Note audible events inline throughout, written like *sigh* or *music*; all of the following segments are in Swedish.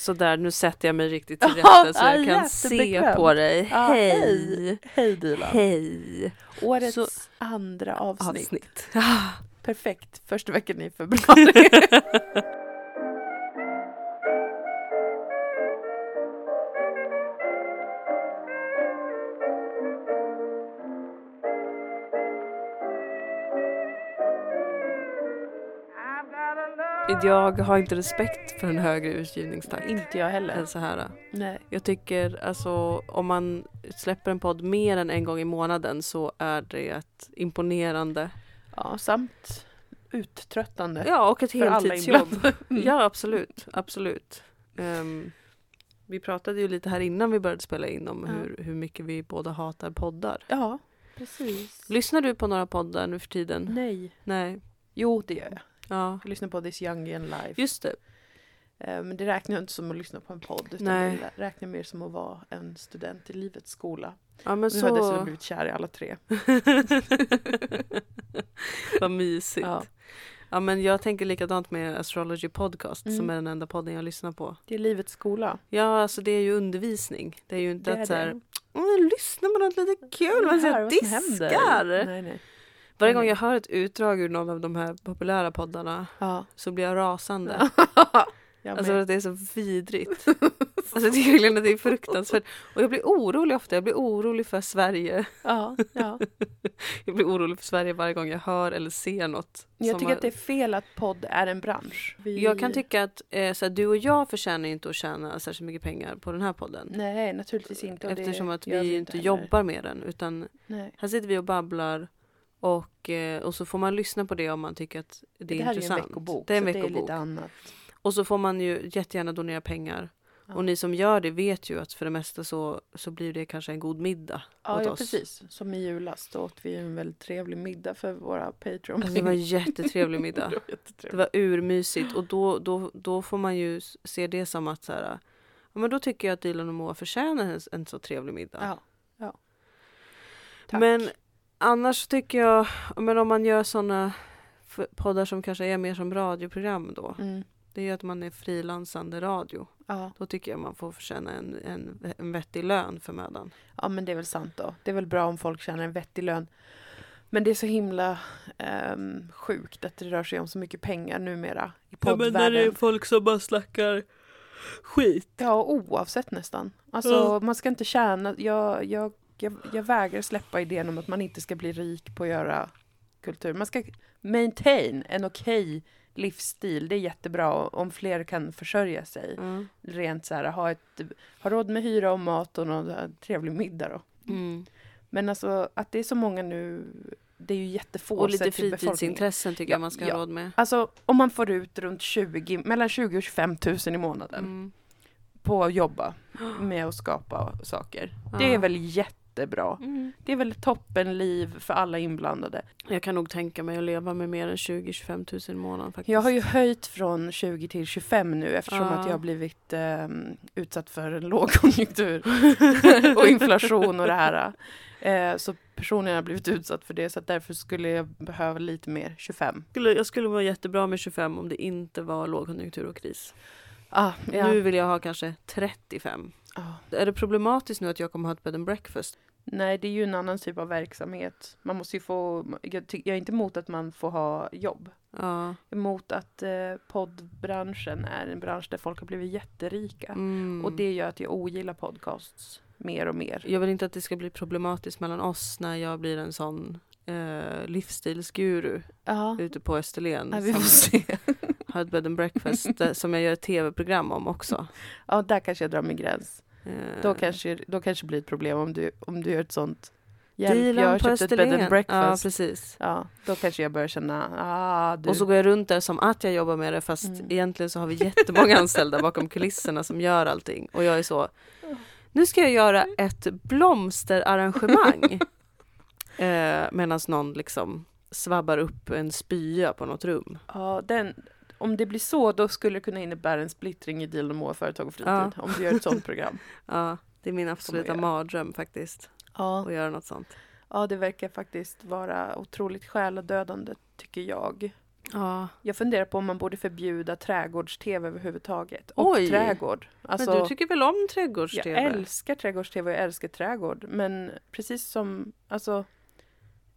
Sådär, nu sätter jag mig riktigt till *laughs* rätta så jag ja, kan se på dig. Ja, Hej! Hej Dilan. Hej! Årets Så- andra avsnitt. Avsnitt. Perfekt. Första veckan i februari. *laughs* *laughs* Jag har inte respekt för en högre utgivningstakt Inte jag heller. än så här. Nej. Jag tycker alltså om man släpper en podd mer än en gång i månaden så är det imponerande. Ja, samt uttröttande. Ja, och ett heltidsjobb. *laughs* Mm. Ja, absolut. absolut. Ehm, vi pratade ju lite här innan vi började spela in om Ja. hur, hur mycket vi båda hatar poddar. Ja, precis. Lyssnar du på några poddar nu för tiden? Nej. Nej. Jo, det gör jag. Ja, Jag lyssnar på This Young Again live. just det. Eh, Men det räknar jag inte som att lyssna på en podd. Utan Nej. det räknar mer som att vara en student i livets skola. Ja, men Nu har jag dessutom så... blivit kär i alla tre. *laughs* Vad mysigt. Ja. Ja. men jag tänker likadant med Astrology Podcast som Mm. är den enda podden jag lyssnar på. Det är livets skola. Ja, alltså det är ju undervisning. Det är ju inte Det är att så här, det. "Åh, lyssna på något lite kul, man som diskar. Nej, nej. Varje Nej, gång jag hör ett utdrag ur någon av de här populära poddarna Ja. så blir jag rasande. *laughs* jag Alltså att det är så vidrigt. *laughs* Alltså jag tycker verkligen att det är fruktansvärt. Och jag blir orolig ofta. Jag blir orolig för Sverige. ja, ja. *laughs* Jag blir orolig för Sverige varje gång jag hör eller ser något. Jag tycker har- att det är fel att podd är en bransch. Vi... Jag kan tycka att eh, så här, du och jag förtjänar inte att tjäna särskilt mycket pengar på den här podden. Nej, naturligtvis inte. Eftersom att vi inte heller. jobbar med den. Utan Nej. här sitter vi och babblar. Och, eh, och så får man lyssna på det om man tycker att det är Det här är intressant. en veckobok. Det är en så Det veckobok. är lite annat. Och så får man ju jättegärna donera pengar. Ja. Och ni som gör det vet ju att för det mesta så, så blir det kanske en god middag Ja, åt ja oss. precis. Som i julas, då åt vi en väldigt trevlig middag för våra Patreon. Alltså, det var en jättetrevlig middag. *laughs* Det var Det jättetrevligt. var urmysigt och då, då, då får man ju se det som att så här, ja, men då tycker jag att Dilan och Moa förtjänar en, en så trevlig middag. Ja, ja. Tack. Men annars tycker jag, ja, men om man gör sådana poddar som kanske är mer som radioprogram då. Mm. Det är ju att man är frilansande radio. Ja. Då tycker jag man får förtjäna en, en, en vettig lön för mödan. ja, men det är väl sant då. Det är väl bra om folk tjänar en vettig lön. Men det är så himla ehm, sjukt att det rör sig om så mycket pengar numera i poddvärlden. folk som bara snackar skit. Ja, oavsett nästan. Alltså, Ja. man ska inte tjäna... Jag, jag, jag, jag vägrar släppa idén om att man inte ska bli rik på att göra kultur. Man ska maintain en okej livsstil. Det är jättebra om fler kan försörja sig. Ja. Rent så här, ha, ett, ha råd med hyra och mat och någon trevlig middag då. Mm. Men alltså att det är så många nu, det är ju jättefå Och lite fritidsintressen tycker Ja, jag man ska ja. ha råd med. Alltså om man får ut runt 20, mellan 20 och 25 000 i månaden Mm. på att jobba med att skapa saker. Det är Ja. väl jättebra. Mm. Det är väl toppenliv för alla inblandade. Jag kan nog tänka mig att leva med mer än 20-25 000 i månaden faktiskt. Jag har ju höjt från 20 till 25 nu eftersom Ja. att jag har blivit ehm, utsatt för en *laughs* lågkonjunktur *laughs* och inflation och det här. Eh, så personligen har blivit utsatt för det så därför skulle jag behöva lite mer 25. skulle, jag skulle vara jättebra med 25 om det inte var lågkonjunktur och kris. Ah, ja. Nu vill jag ha kanske 35. Ah. Är det problematiskt nu att jag kommer ha ett bed and breakfast? Nej, det är ju en annan typ av verksamhet. Man måste ju få, jag, ty- jag är inte emot att man får ha jobb. Ja. Emot att eh, poddbranschen är en bransch där folk har blivit jätterika. Mm. Och det gör att jag ogillar podcasts mer och mer. Jag vill inte att det ska bli problematiskt mellan oss när jag blir en sån eh, livsstilsguru Ja, ute på Österlen. Nej, vi får *laughs* se. har ett bed and breakfast där, som jag gör ett tv-program om också. Ja, där kanske jag drar min gräns. Eh, Då kanske, då kanske det blir ett problem om du, om du gör ett sånt. Hjälp, jag har köpt ett bed and Ja, breakfast. precis. Ja, då kanske jag börjar känna, ah du. Och så går jag runt där som att jag jobbar med det fast Mm. egentligen så har vi jättemånga anställda bakom kulisserna som gör allting. Och jag är så, nu ska jag göra ett blomsterarrangemang. *laughs* eh, Medan någon liksom svabbar upp en spya på något rum. Ja, den, om det blir så, då skulle det kunna innebära en splittring i Deal More Företag och Fritid. Ja. Om du gör ett sånt *laughs* program. Ja, det är min absoluta mardröm faktiskt. Ja. Att göra något sånt. ja, det verkar faktiskt vara otroligt själadödande, tycker jag. Ja. Jag funderar på om man borde förbjuda trädgårds-tv överhuvudtaget. Och Oj. trädgård. Alltså, men du tycker väl om jag trädgårds-tv? älskar trädgårds-tv och jag älskar trädgård. Men precis som alltså,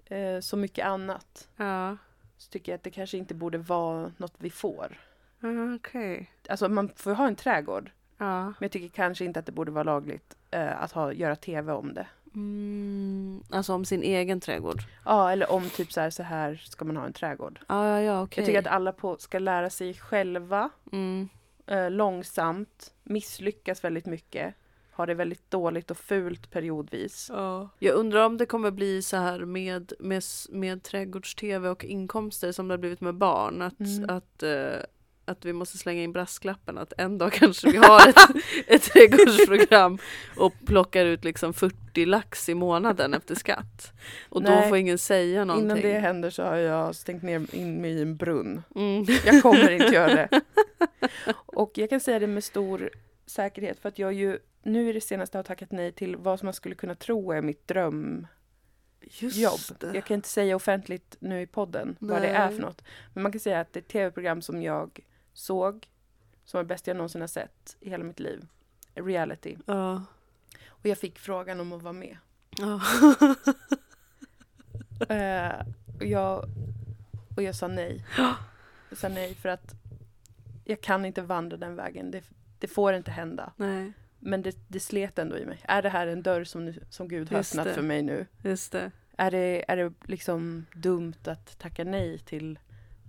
eh, så mycket annat Ja. Så tycker jag att det kanske inte borde vara något vi får. Ja, Okej. Alltså man får ha en trädgård. Ja. Men jag tycker kanske inte att det borde vara lagligt eh, att ha, göra tv om det. Mm, alltså om sin egen trädgård? Ja, eller om typ så här, så här ska man ha en trädgård. Ja, ja, ja, okej. Jag tycker att alla på, ska lära sig själva Mm. eh, långsamt, misslyckas väldigt mycket, har det väldigt dåligt och fult periodvis. Ja. Jag undrar om det kommer bli så här med, med, med trädgårds-tv och inkomster som det har blivit med barn. Att, Mm. att, eh, att vi måste slänga in brasklappen att en dag *laughs* kanske vi har ett, ett trädgårdsprogram och plockar ut liksom 40 lax i månaden efter skatt. Och då Nej. får ingen säga någonting. Innan det händer så har jag stängt ner in mig i en brunn. Mm. Jag kommer inte göra det. *laughs* Och jag kan säga det med stor säkerhet för att jag ju nu i det senaste har tackat nej till vad som man skulle kunna tro är mitt drömjobb. Jag kan inte säga offentligt nu i podden vad det är Nej. för något. Men man kan säga att det är tv-program som jag såg som var det bästa jag någonsin har sett i hela mitt liv. Reality. Ja. Och jag fick frågan om att vara med. Ja. *laughs* Eh, och, jag, och jag sa nej. *gasps* Jag sa nej för att jag kan inte vandra den vägen. Det, det får inte hända. Nej, Men det, det slet ändå i mig. Är det här en dörr som, nu, som Gud har Just öppnat det. för mig nu? just det. Är det, är det liksom dumt att tacka nej till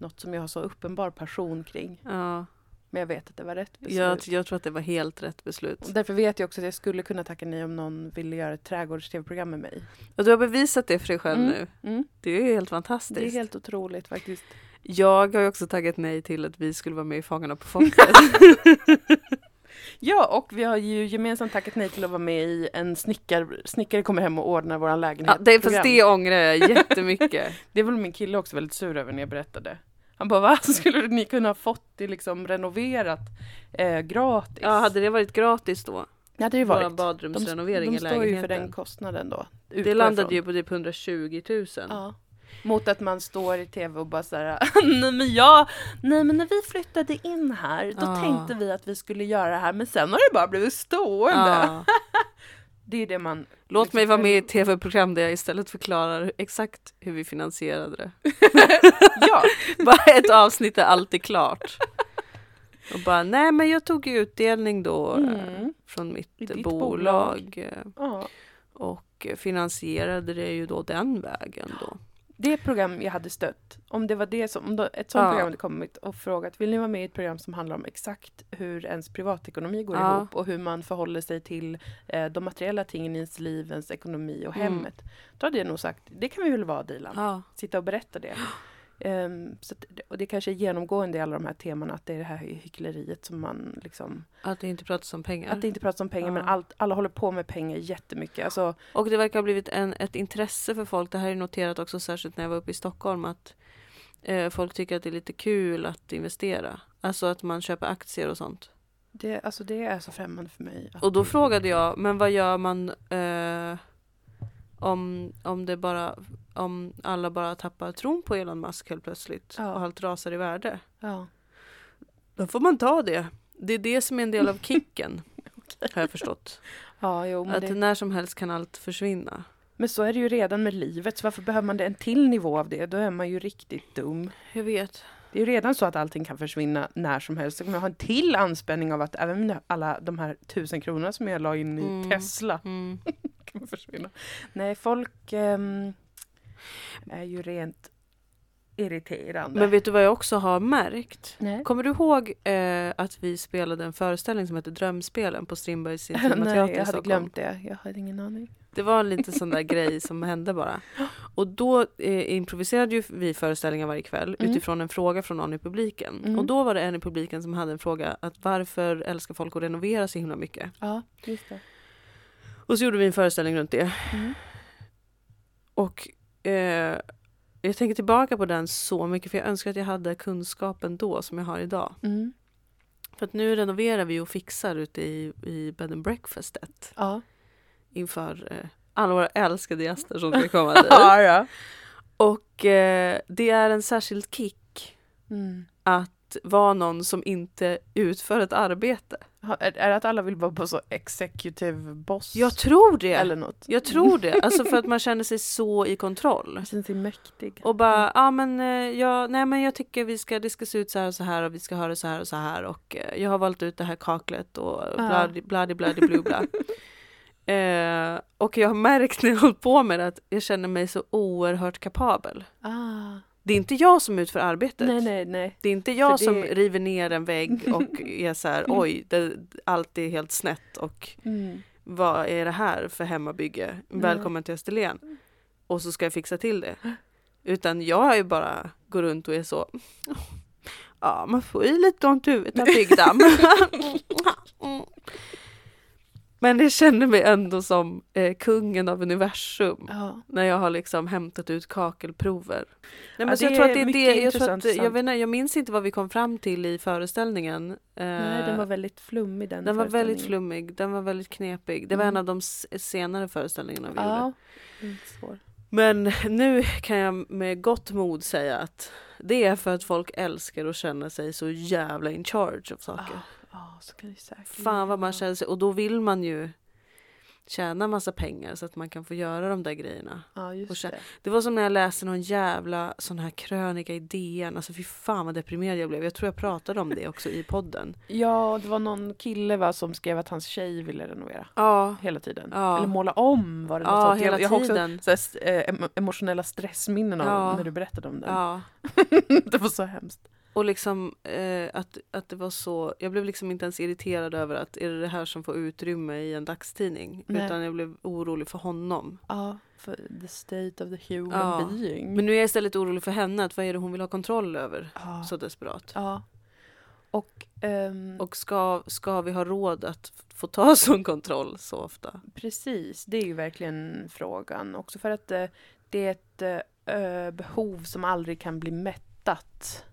något som jag har så uppenbar passion kring? Ja. Men jag vet att det var rätt beslut. Jag, jag tror att det var helt rätt beslut. Och därför vet jag också att jag skulle kunna tacka nej om någon ville göra ett trädgårds-tv-program med mig. Och du har bevisat det för dig själv Mm. nu. Mm. Det är ju helt fantastiskt. Det är helt otroligt faktiskt. Jag har ju också tagit nej till att vi skulle vara med i Fångarna på fortet. *laughs* *laughs* Ja, och vi har ju gemensamt tackat nej till att vara med i en snickar, snickare kommer hem och ordnar våran lägenhet. ja, det, fast det ångrar jag jättemycket. *laughs* Det var min kille också väldigt sur över när jag berättade. Han bara, va? *laughs* Skulle ni kunna ha fått det liksom renoverat eh, gratis? Ja, hade det varit gratis då? ja, det ju Vår varit. De, badrumsrenovering de i står ju lägenheten. för den kostnaden då. det landade ifrån. ju på typ 120 000. Ja. Mot att man står i tv och bara såhär, *laughs* nej men jag, nej men när vi flyttade in här, då Ja. tänkte vi att vi skulle göra det här, men sen har det bara blivit stående. Ja. *laughs* Det är det man... Låt liksom mig vara med i tv-program där jag istället förklarar exakt hur vi finansierade det. *laughs* Ja, Bara ett avsnitt är alltid klart. Och bara, nej men jag tog utdelning då eh, Mm. från mitt bolag. eh, ja. Och finansierade det ju då den vägen då. Det program jag hade stött, om det var det som, om ett sånt Ja. program hade kommit och frågat, vill ni vara med i ett program som handlar om exakt hur ens privatekonomi går Ja. ihop och hur man förhåller sig till eh, de materiella tingen i ens liv, ens ekonomi och Mm. hemmet. Då hade jag nog sagt, det kan vi väl vara Dilan? Ja. sitta och berätta det. Ehm, så att, och det kanske är genomgående i alla de här temana att det är det här hyckleriet som man liksom, Att det inte pratas om pengar. att det inte pratas om pengar men Ja. allt, alla håller på med pengar jättemycket. Alltså, Och det verkar ha blivit en, ett intresse för folk. Det här är noterat också särskilt när jag var uppe i Stockholm. Att eh, folk tycker att det är lite kul att investera. Alltså att man köper aktier och sånt. det, alltså det är så främmande för mig. Och då frågade jag, men vad gör man eh, om, om det bara om alla bara tappar tron på Elon Musk helt plötsligt Ja. och allt rasar i värde? ja. Då får man ta det. Det är det som är en del av kicken. *laughs* Har jag förstått. ja, jo, Att det, när som helst kan allt försvinna. men så är det ju redan med livet, så varför behöver man det en till nivå av det? Då är man ju riktigt dum. Jag vet. Det är ju redan så att allting kan försvinna när som helst. Så kommer jag ha en till anspänning av att även alla de här tusen kronorna som jag la in i Mm. Tesla Mm. *laughs* kan försvinna. Nej, folk ehm, är ju rent irriterande. Men vet du vad jag också har märkt? Nej. Kommer du ihåg eh, att vi spelade en föreställning som hette Drömspelen på Strindbergs *laughs* Intima Nej, jag hade glömt det. Jag hade ingen aning. Det var en liten sån där *laughs* grej som hände bara. *gasps* Och då eh, improviserade ju vi föreställningar varje kväll Mm. utifrån en fråga från någon i publiken. Mm. Och då var det en i publiken som hade en fråga att varför älskar folk att renovera så himla mycket? Ja, just det. Och så gjorde vi en föreställning runt det. Mm. Och eh, jag tänker tillbaka på den så mycket för jag önskar att jag hade kunskapen då som jag har idag. Mm. För att nu renoverar vi och fixar ute i, i bed and breakfastet Ja. inför eh, alla våra älskade gäster som ska *laughs* komma dit. ja, ja. Och eh, det är en särskild kick Mm. att vara någon som inte utför ett arbete. Är, är det att alla vill vara på så executive boss? Jag tror det. Eller något? Jag tror det. Alltså för att man känner sig så i kontroll. Man känner sig mäktig. Och bara, ja men, eh, jag, nej men jag tycker vi ska, det ska se ut så här och så här och vi ska ha det så här och så här och eh, jag har valt ut det här kaklet och bladi bladi blu bla. *laughs* eh, och jag har märkt när jag hållit på med det att jag känner mig så oerhört kapabel. Ah. Det är inte jag som utför arbetet. Nej, nej, nej. Det är inte jag För som det- river ner en vägg och *laughs* är så här, oj, det, allt är helt snett och Mm. vad är det här för hemmabygge? Välkommen till Österlen. Och så ska jag fixa till det. Utan jag är ju bara går runt och är så, ja man får ju lite ont i huvudet av byggdamm. *laughs* *laughs* Men det känner mig ändå som eh, kungen av universum. Ja. När jag har liksom hämtat ut kakelprover. Nej, men Ja, så jag tror att det är det. Jag, tror att, jag, vet inte, jag minns inte vad vi kom fram till i föreställningen. Eh, Nej, den var väldigt flummig den den var väldigt flummig, den var väldigt knepig. Det var en Mm. av de senare föreställningarna vi gjorde. Ja. Svår. Men nu kan jag med gott mod säga att det är för att folk älskar att känna sig så jävla in charge av saker. Ja, så kan det säkert Fan vad man känner sig, och då vill man ju tjäna massa pengar så att man kan få göra de där grejerna. Ja, just det. Det var som när jag läste någon jävla sån här krönika i DN, alltså fy fan vad deprimerad jag blev. Jag tror jag pratade om det också i podden. Ja, det var någon kille va, som skrev att hans tjej ville renovera Ja, hela tiden. Ja. Eller måla om var det något ja sånt. hela jag, jag har också så här, eh, em- emotionella stressminnen av Ja. när du berättade om den. Ja. *laughs* det var så hemskt. Och liksom eh, att, att det var så, jag blev liksom inte ens irriterad över att är det det här som får utrymme i en dagstidning? Nej. Utan jag blev orolig för honom. Ja, för the state of the human Ja. being. Men nu är jag istället orolig för henne, att vad är det hon vill ha kontroll över ja. så desperat? ja. Och, ehm, Och ska, ska vi ha råd att få ta *laughs* sån kontroll så ofta? Precis, det är ju verkligen frågan. Också för att eh, det är ett eh, behov som aldrig kan bli mättat.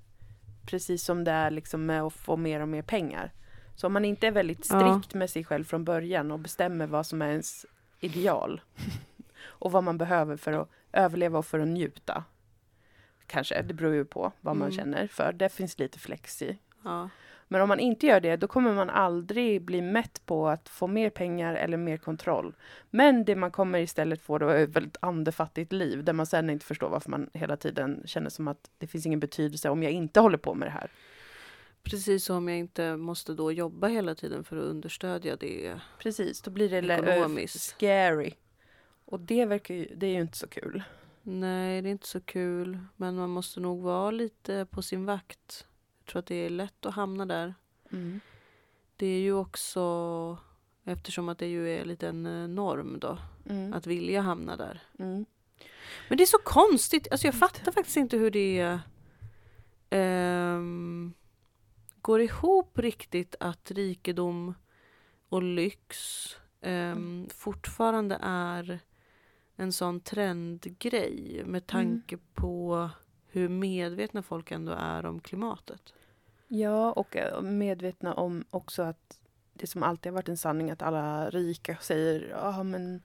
Precis som det är liksom med att få mer och mer pengar. Så om man inte är väldigt Ja. strikt med sig själv från början och bestämmer vad som är ens ideal *laughs* och vad man behöver för att överleva och för att njuta. Kanske, det beror ju på vad man Mm. känner för. Det finns lite flex i. Ja. Men om man inte gör det, då kommer man aldrig bli mätt på att få mer pengar eller mer kontroll. Men det man kommer istället få då är ett väldigt andefattigt liv, där man sen inte förstår varför man hela tiden känner som att det finns ingen betydelse om jag inte håller på med det här. Precis som jag inte måste då jobba hela tiden för att understödja det. Precis, då blir det Ekonomiskt. scary. Och det verkar ju, det är ju inte så kul. Nej, det är inte så kul. Men man måste nog vara lite på sin vakt. Tror att det är lätt att hamna där. Mm. Det är ju också, eftersom att det ju är lite en eh, norm då, Mm. att vilja hamna där. Mm. Men det är så konstigt, alltså jag fattar faktiskt inte hur det ehm, går ihop riktigt att rikedom och lyx ehm, fortfarande är en sån trendgrej med tanke på hur medvetna folk ändå är om klimatet. Ja, och eh, medvetna om också att det som alltid har varit en sanning att alla rika säger ja men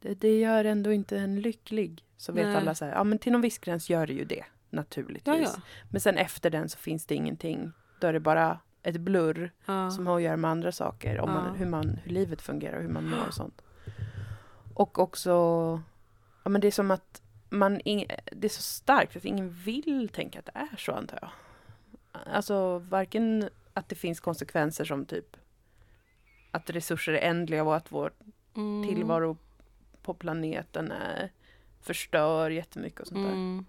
det, det gör ändå inte en lycklig. Så vet Nej. alla så här, ja men till någon viss gräns gör det ju det naturligtvis. Ja, ja. Men sen efter den så finns det ingenting. Då är det bara ett blurr ja. som har att göra med andra saker. Om man, hur, man, hur livet fungerar och hur man mår och sånt. Och också, ja men det är som att man, det är så starkt att ingen vill tänka att det är så antar jag. Alltså varken att det finns konsekvenser som typ att resurser är ändliga och att vår Mm. tillvaro på planeten är, förstör jättemycket och sånt där. Mm.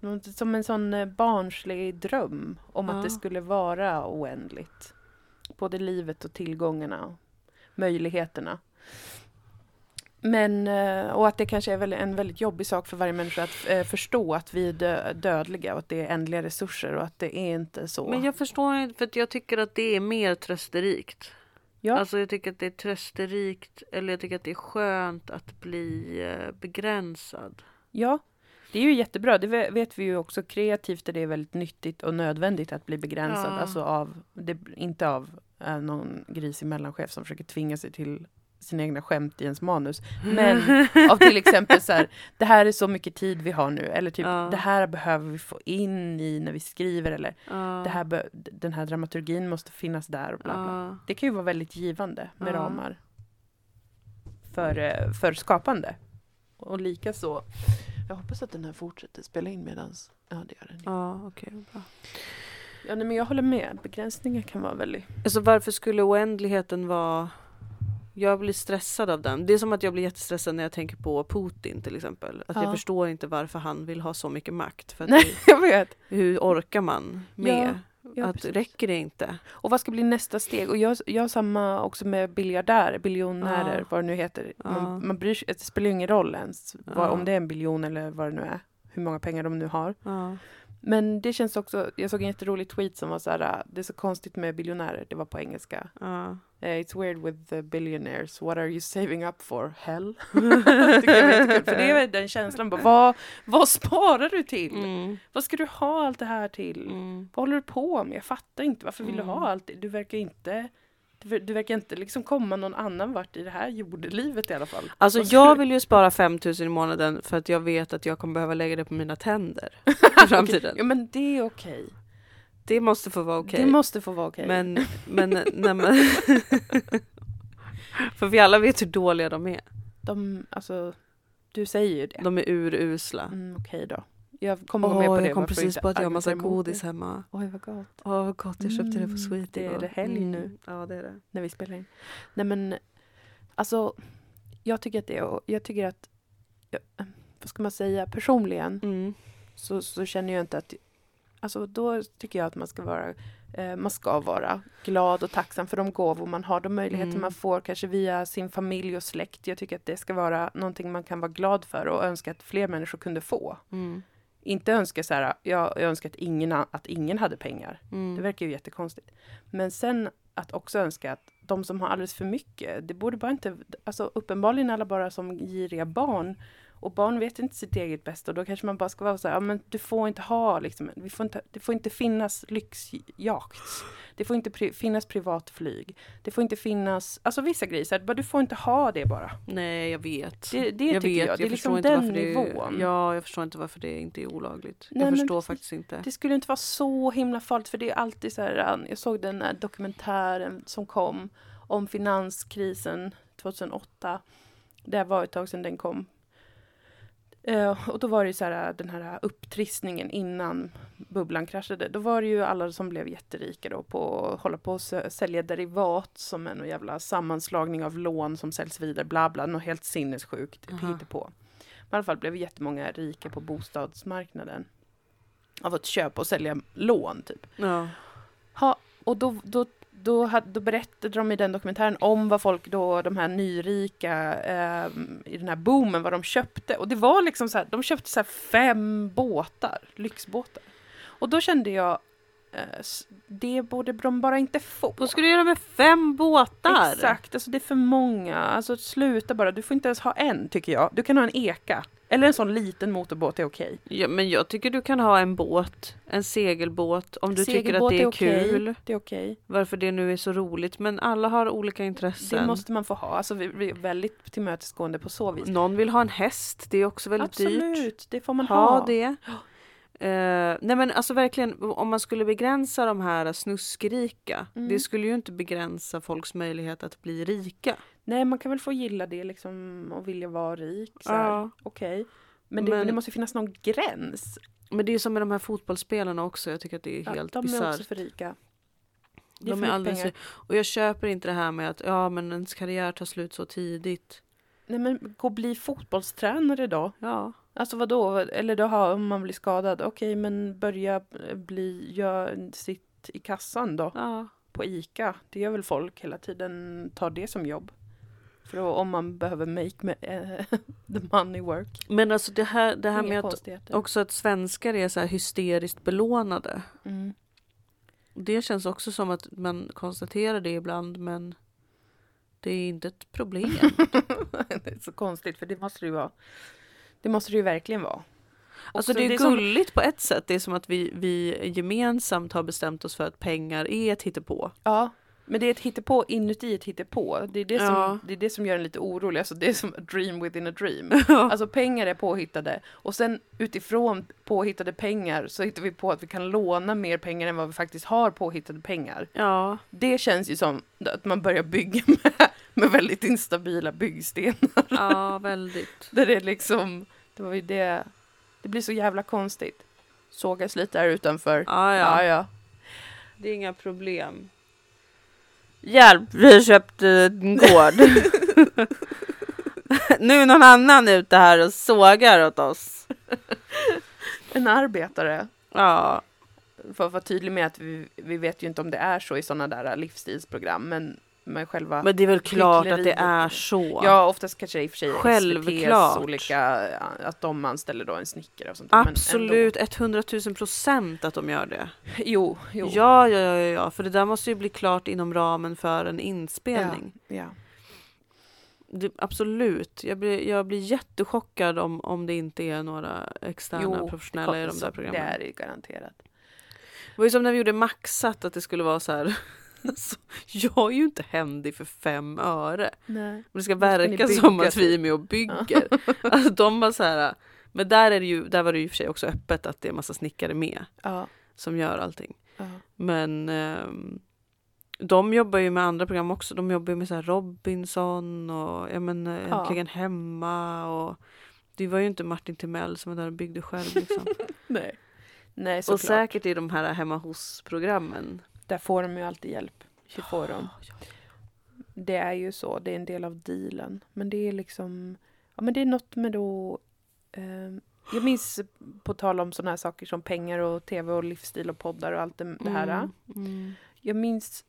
Något Som en sån eh, barnslig dröm om Ja. att det skulle vara oändligt. Både livet och tillgångarna och möjligheterna. Men, eh, och att det kanske är en väldigt jobbig sak för varje människa att eh, förstå att vi är dö- dödliga och att det är ändliga resurser och att det är inte så. Men jag förstår inte, för jag tycker att det är mer trösterikt. Ja. Alltså jag tycker att det är trösterikt, eller jag tycker att det är skönt att bli eh, begränsad. Ja, det är ju jättebra. Det ve- vet vi ju också. Kreativt är det väldigt nyttigt och nödvändigt att bli begränsad. Ja. Alltså av, det, inte av någon grisig mellanchef som försöker tvinga sig till sina egna skämt i ens manus. Men *laughs* av till exempel så här, det här är så mycket tid vi har nu. Eller typ, Ja. det här behöver vi få in i när vi skriver. Eller Ja. det här den här dramaturgin måste finnas där. Och bla bla. Ja. Det kan ju vara väldigt givande med ramar. För, eh, för skapande. Och lika så. Jag hoppas att den här fortsätter spela in medans... Ja, det gör den. Ja, okej. bra. ja nej, men jag håller med. Begränsningar kan vara väldigt... Alltså varför skulle oändligheten vara... Jag blir stressad av den. Det är som att jag blir jättestressad när jag tänker på Putin till exempel. Att jag Ja. förstår inte varför han vill ha så mycket makt. För att Nej, det, jag vet. hur orkar man med? Ja, att precis. räcker det inte? Och vad ska bli nästa steg? Och jag, jag har samma också med biljardärer, biljonärer, Ja. vad det nu heter. Ja. Man, man bryr sig, det spelar ju ingen roll ens vad, Ja. om det är en biljon eller vad det nu är. Hur många pengar de nu har. Men det känns också, jag såg en jätterolig tweet som var så här, "Ah, det är så konstigt med biljonärer, det var på engelska. Eh, It's weird with the billionaires, what are you saving up for? Hell? *laughs* Tycker jag för det är den känslan, bara, vad, vad sparar du till? Mm. Vad ska du ha allt det här till? Mm. Vad håller du på med? Jag fattar inte. Varför vill Mm. du ha allt? det? Du verkar inte du, ver- du verkar inte liksom komma någon annan vart i det här jordelivet i alla fall. Alltså jag vill ju spara 5000 i månaden för att jag vet att jag kommer behöva lägga det på mina tänder *laughs* i framtiden. Ja men det är okej. Det måste få vara okej. Det måste få vara okej. Men, men, nej, men *laughs* För vi alla vet hur dåliga de är. De, alltså, du säger ju det. De är urusla. Mm, okej då. Jag kommer gå Åh, med på det. jag kom precis på att jag har massa godis det? hemma. Oj vad gott. Åh vad gott, jag köpte det på Mm, Sweet det är det helg nu. Ja det är det. När vi spelar in. Nej men, alltså, jag tycker att det är, jag tycker att, vad ska man säga, personligen Mm. så, så känner jag inte att... Alltså då tycker jag att man ska vara eh, man ska vara glad och tacksam för de gåvor man har, de möjligheter Mm. man får kanske via sin familj och släkt. Jag tycker att det ska vara någonting man kan vara glad för och önska att fler människor kunde få. Mm. Inte önska så här, jag, jag önskar att ingen, att ingen hade pengar. Mm. Det verkar ju jättekonstigt. Men sen att också önska att de som har alldeles för mycket, det borde bara inte, alltså uppenbarligen alla bara som giriga barn och barn vet inte sitt eget bästa och då kanske man bara ska vara så här, ja men du får inte ha liksom, vi får inte, det får inte finnas lyxjakt. Det får inte pri, finnas privatflyg. Det får inte finnas, alltså vissa grejer, du får inte ha det bara. Nej jag vet. Det, det jag tycker vet, jag, det är förstår liksom inte den nivån. Ja, jag förstår inte varför det inte är olagligt. Nej, jag men förstår precis. faktiskt inte. Det skulle inte vara så himla farligt för det är alltid så här, jag såg den här dokumentären som kom om finanskrisen 2008. Det var ett tag sedan den kom. Eh, och då var det ju så här, den här upptrissningen innan bubblan kraschade. Då var det ju alla som blev jätterika då på att hålla på och sä- sälja derivat som en jävla sammanslagning av lån som säljs vidare, bla bla, något helt sinnessjukt Aha. på. Men i alla fall blev jättemånga rika på bostadsmarknaden av att köpa och sälja lån typ. Ja. Ha, och då, då, då, hade, då berättade de i den dokumentären om vad folk då, de här nyrika eh, i den här boomen, vad de köpte. Och det var liksom så här, de köpte så fem båtar, lyxbåtar. Och då kände jag, eh, det borde de bara inte få. Vad ska du göra med fem båtar? Exakt, alltså det är för många. Alltså sluta bara, du får inte ens ha en tycker jag. Du kan ha en eka. Eller en sån liten motorbåt är okej. Ja, men jag tycker du kan ha en båt, en segelbåt, om du tycker att Segelbåt det är, okej, kul. Det är okej. Varför det nu är så roligt. Men alla har olika intressen. Det måste man få ha. Alltså vi, vi är väldigt tillmötesgående på så vis. Någon vill ha en häst, det är också väldigt dyrt. Absolut, det får man Ha ha. det. Eh, nej men alltså verkligen, om man skulle begränsa de här snuskrika, Mm. det skulle ju inte begränsa folks möjlighet att bli rika. Nej, man kan väl få gilla det liksom och vilja vara rik. Så. Ja. Okej. Men, det, Men- det måste finnas någon gräns. Men det är som med de här fotbollsspelarna också, jag tycker att det är Ja, helt de är bisarrt. också för rika. Det är De är alldeles pengar. och jag köper inte det här med att ja men ens karriär tar slut så tidigt. Nej, men gå och bli fotbollstränare då. Ja, Alltså vad då? Eller då har, om man blir skadad. Okej, men börja bli, gör sitt i kassan då. ja. På ICA. Det gör väl folk hela tiden, tar det som jobb. För då, om man behöver make me, eh, *laughs* the money work. Men alltså det här, det här Inga med att också att svenskar är så här hysteriskt belånade. Mm. Det känns också som att man konstaterar det ibland men det är inte ett problem. *laughs* det är så konstigt, för det måste det ju vara. Det måste det ju verkligen vara. Alltså det är som- gulligt på ett sätt. Det är som att vi, vi gemensamt har bestämt oss för att pengar är ett hittepå. Ja, Men det är ett hittepå inuti ett hittepå. Det är det, som, Ja. det är det som gör en lite orolig. Alltså det är som a dream within a dream. *laughs* Ja. Alltså pengar är påhittade. Och sen utifrån påhittade pengar så hittar vi på att vi kan låna mer pengar än vad vi faktiskt har påhittade pengar. ja, Det känns ju som att man börjar bygga *laughs* med, med väldigt instabila byggstenar. ja, väldigt. *laughs* Där det är liksom, det var ju det, det blir så jävla konstigt. Sågas lite här utanför. Ja, Ja, ja. ja. Det är inga problem. Hjälp, vi köpte en gård. *laughs* nu är någon annan ute här och sågar åt oss. En arbetare. Ja, För att vara tydlig med att vi, vi vet ju inte om det är så i sådana där livsstilsprogram, men med själva... men det är väl klart att det är så. Ja, oftast kanske det i och för sig Självklart. SVTs olika, att de anställer då en snickare och sånt Absolut, 100 000 procent att de gör det. Jo, jo. Ja, ja, ja, ja, ja, för det där måste ju bli klart inom ramen för en inspelning. ja. Det, absolut, jag blir, jag blir jättechockad om, om det inte är några externa Jo, professionella i de där programmen. Det är det garanterat. Det var ju som när vi gjorde Maxat, att det skulle vara så här. *laughs* Alltså, jag är ju inte händig för fem öre. Nej. Det ska verka som att typ. vi är med och bygger. *laughs* Alltså, de var så här. Men där, är ju, där var det ju för sig också öppet att det är massa snickare med Ja. som gör allting. ja. Men ehm, de jobbar ju med andra program också. De jobbar med så här Robinson och ja, men, eh, Ja. Äntligen hemma. Och det var ju inte Martin Timell som var där och byggde själv. Liksom. *laughs* Nej. Nej, och säkert i de här hemma hos-programmen. Där får de ju alltid hjälp. De. Ja, Det är ju så, det är en del av dealen. Men det är liksom, ja men det är något med då, ehm, jag minns på tal om sådana här saker som pengar och tv och livsstil och poddar och allt det, det här. Mm, mm, Jag minns,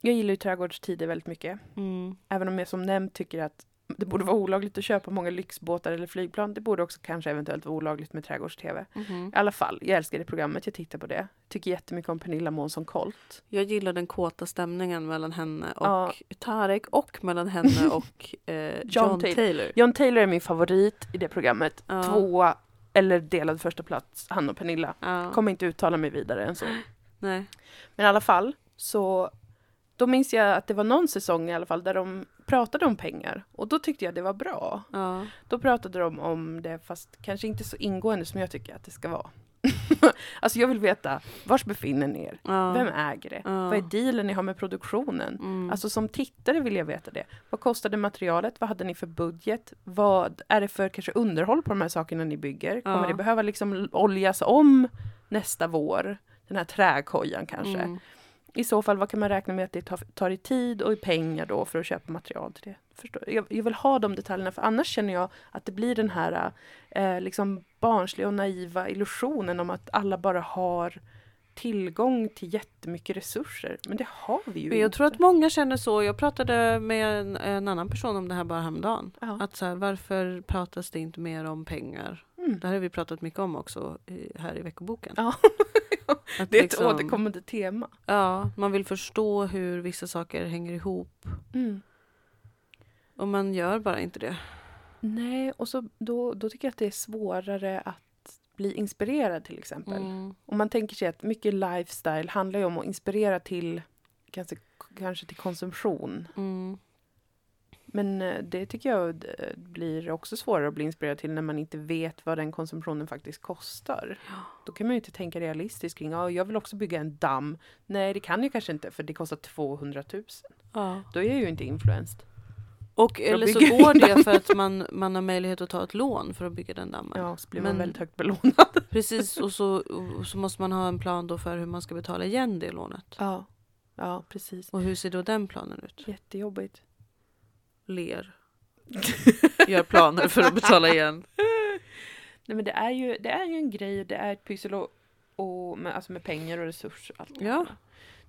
jag gillar ju trädgårdstider väldigt mycket. mm. Även om jag som nämnt tycker att det borde vara olagligt att köpa många lyxbåtar eller flygplan. Det borde också kanske eventuellt vara olagligt med trädgårds-tv. Mhm. I alla fall, jag älskar det programmet, jag tittar på det. Tycker jättemycket om Pernilla Månsson Colt. Jag gillar den kåta stämningen mellan henne och Ja. Tarek och mellan henne *laughs* och eh, John, Taylor. Taylor. John Taylor är min favorit i det programmet. Ja. Tvåa, eller delad första plats, han och Pernilla. Ja. Kommer inte uttala mig vidare än så. Nej. Men i alla fall, så då minns jag att det var någon säsong i alla fall där de pratade om pengar. Och då tyckte jag det var bra. Ja. Då pratade de om det, fast kanske inte så ingående som jag tycker att det ska vara. *laughs* alltså jag vill veta, vars befinner ni er? Ja. Vem äger det? Ja. Vad är dealen ni har med produktionen? Mm. Alltså som tittare vill jag veta det. Vad kostade materialet? Vad hade ni för budget? Vad är det för kanske underhåll på de här sakerna ni bygger? Kommer det behöva liksom oljas om nästa vår? Den här träkojan kanske. Mm. I så fall, vad kan man räkna med att det tar, i tid och i pengar då för att köpa material till det? Förstår? Jag, jag vill ha de detaljerna för annars känner jag att det blir den här eh, liksom barnsliga och naiva illusionen om att alla bara har tillgång till jättemycket resurser. Men det har vi ju jag inte. tror att många känner så. Jag pratade med en, en annan person om det här bara häromdagen. Ja. Att så här, varför pratas det inte mer om pengar? Mm. Det här har vi pratat mycket om också i, här i veckoboken. Ja. *laughs* Att Det är liksom- ett återkommande tema. Ja, man vill förstå hur vissa saker hänger ihop. Mm. Och man gör bara inte det. Nej, och så då, då tycker jag att det är svårare att bli inspirerad till exempel. Mm. Om man tänker sig att mycket lifestyle handlar ju om att inspirera till kanske, kanske till konsumtion. Mm. Men eh, det tycker jag eh, blir också svårare att bli inspirerad till när man inte vet vad den konsumtionen faktiskt kostar. Då kan man ju inte tänka realistiskt kring, ja, jag vill också bygga en damm. Nej, det kan jag kanske inte för det kostar 200 000. Ja. Då är jag ju inte influenced. Och eller så går det för att man, man har möjlighet att ta ett lån för att bygga den dammen. Ja, så blir Men- man väldigt högt belånad. *laughs* Precis, och så, och så måste man ha en plan då för hur man ska betala igen det lånet. Ja, ja precis. Och hur ser då den planen ut? Jättejobbigt. Ler. Gör planer för att betala igen. *laughs* Nej, men det är ju, det är ju en grej, det är ett pyssel och, och med, alltså med pengar och resurser. Allt Ja.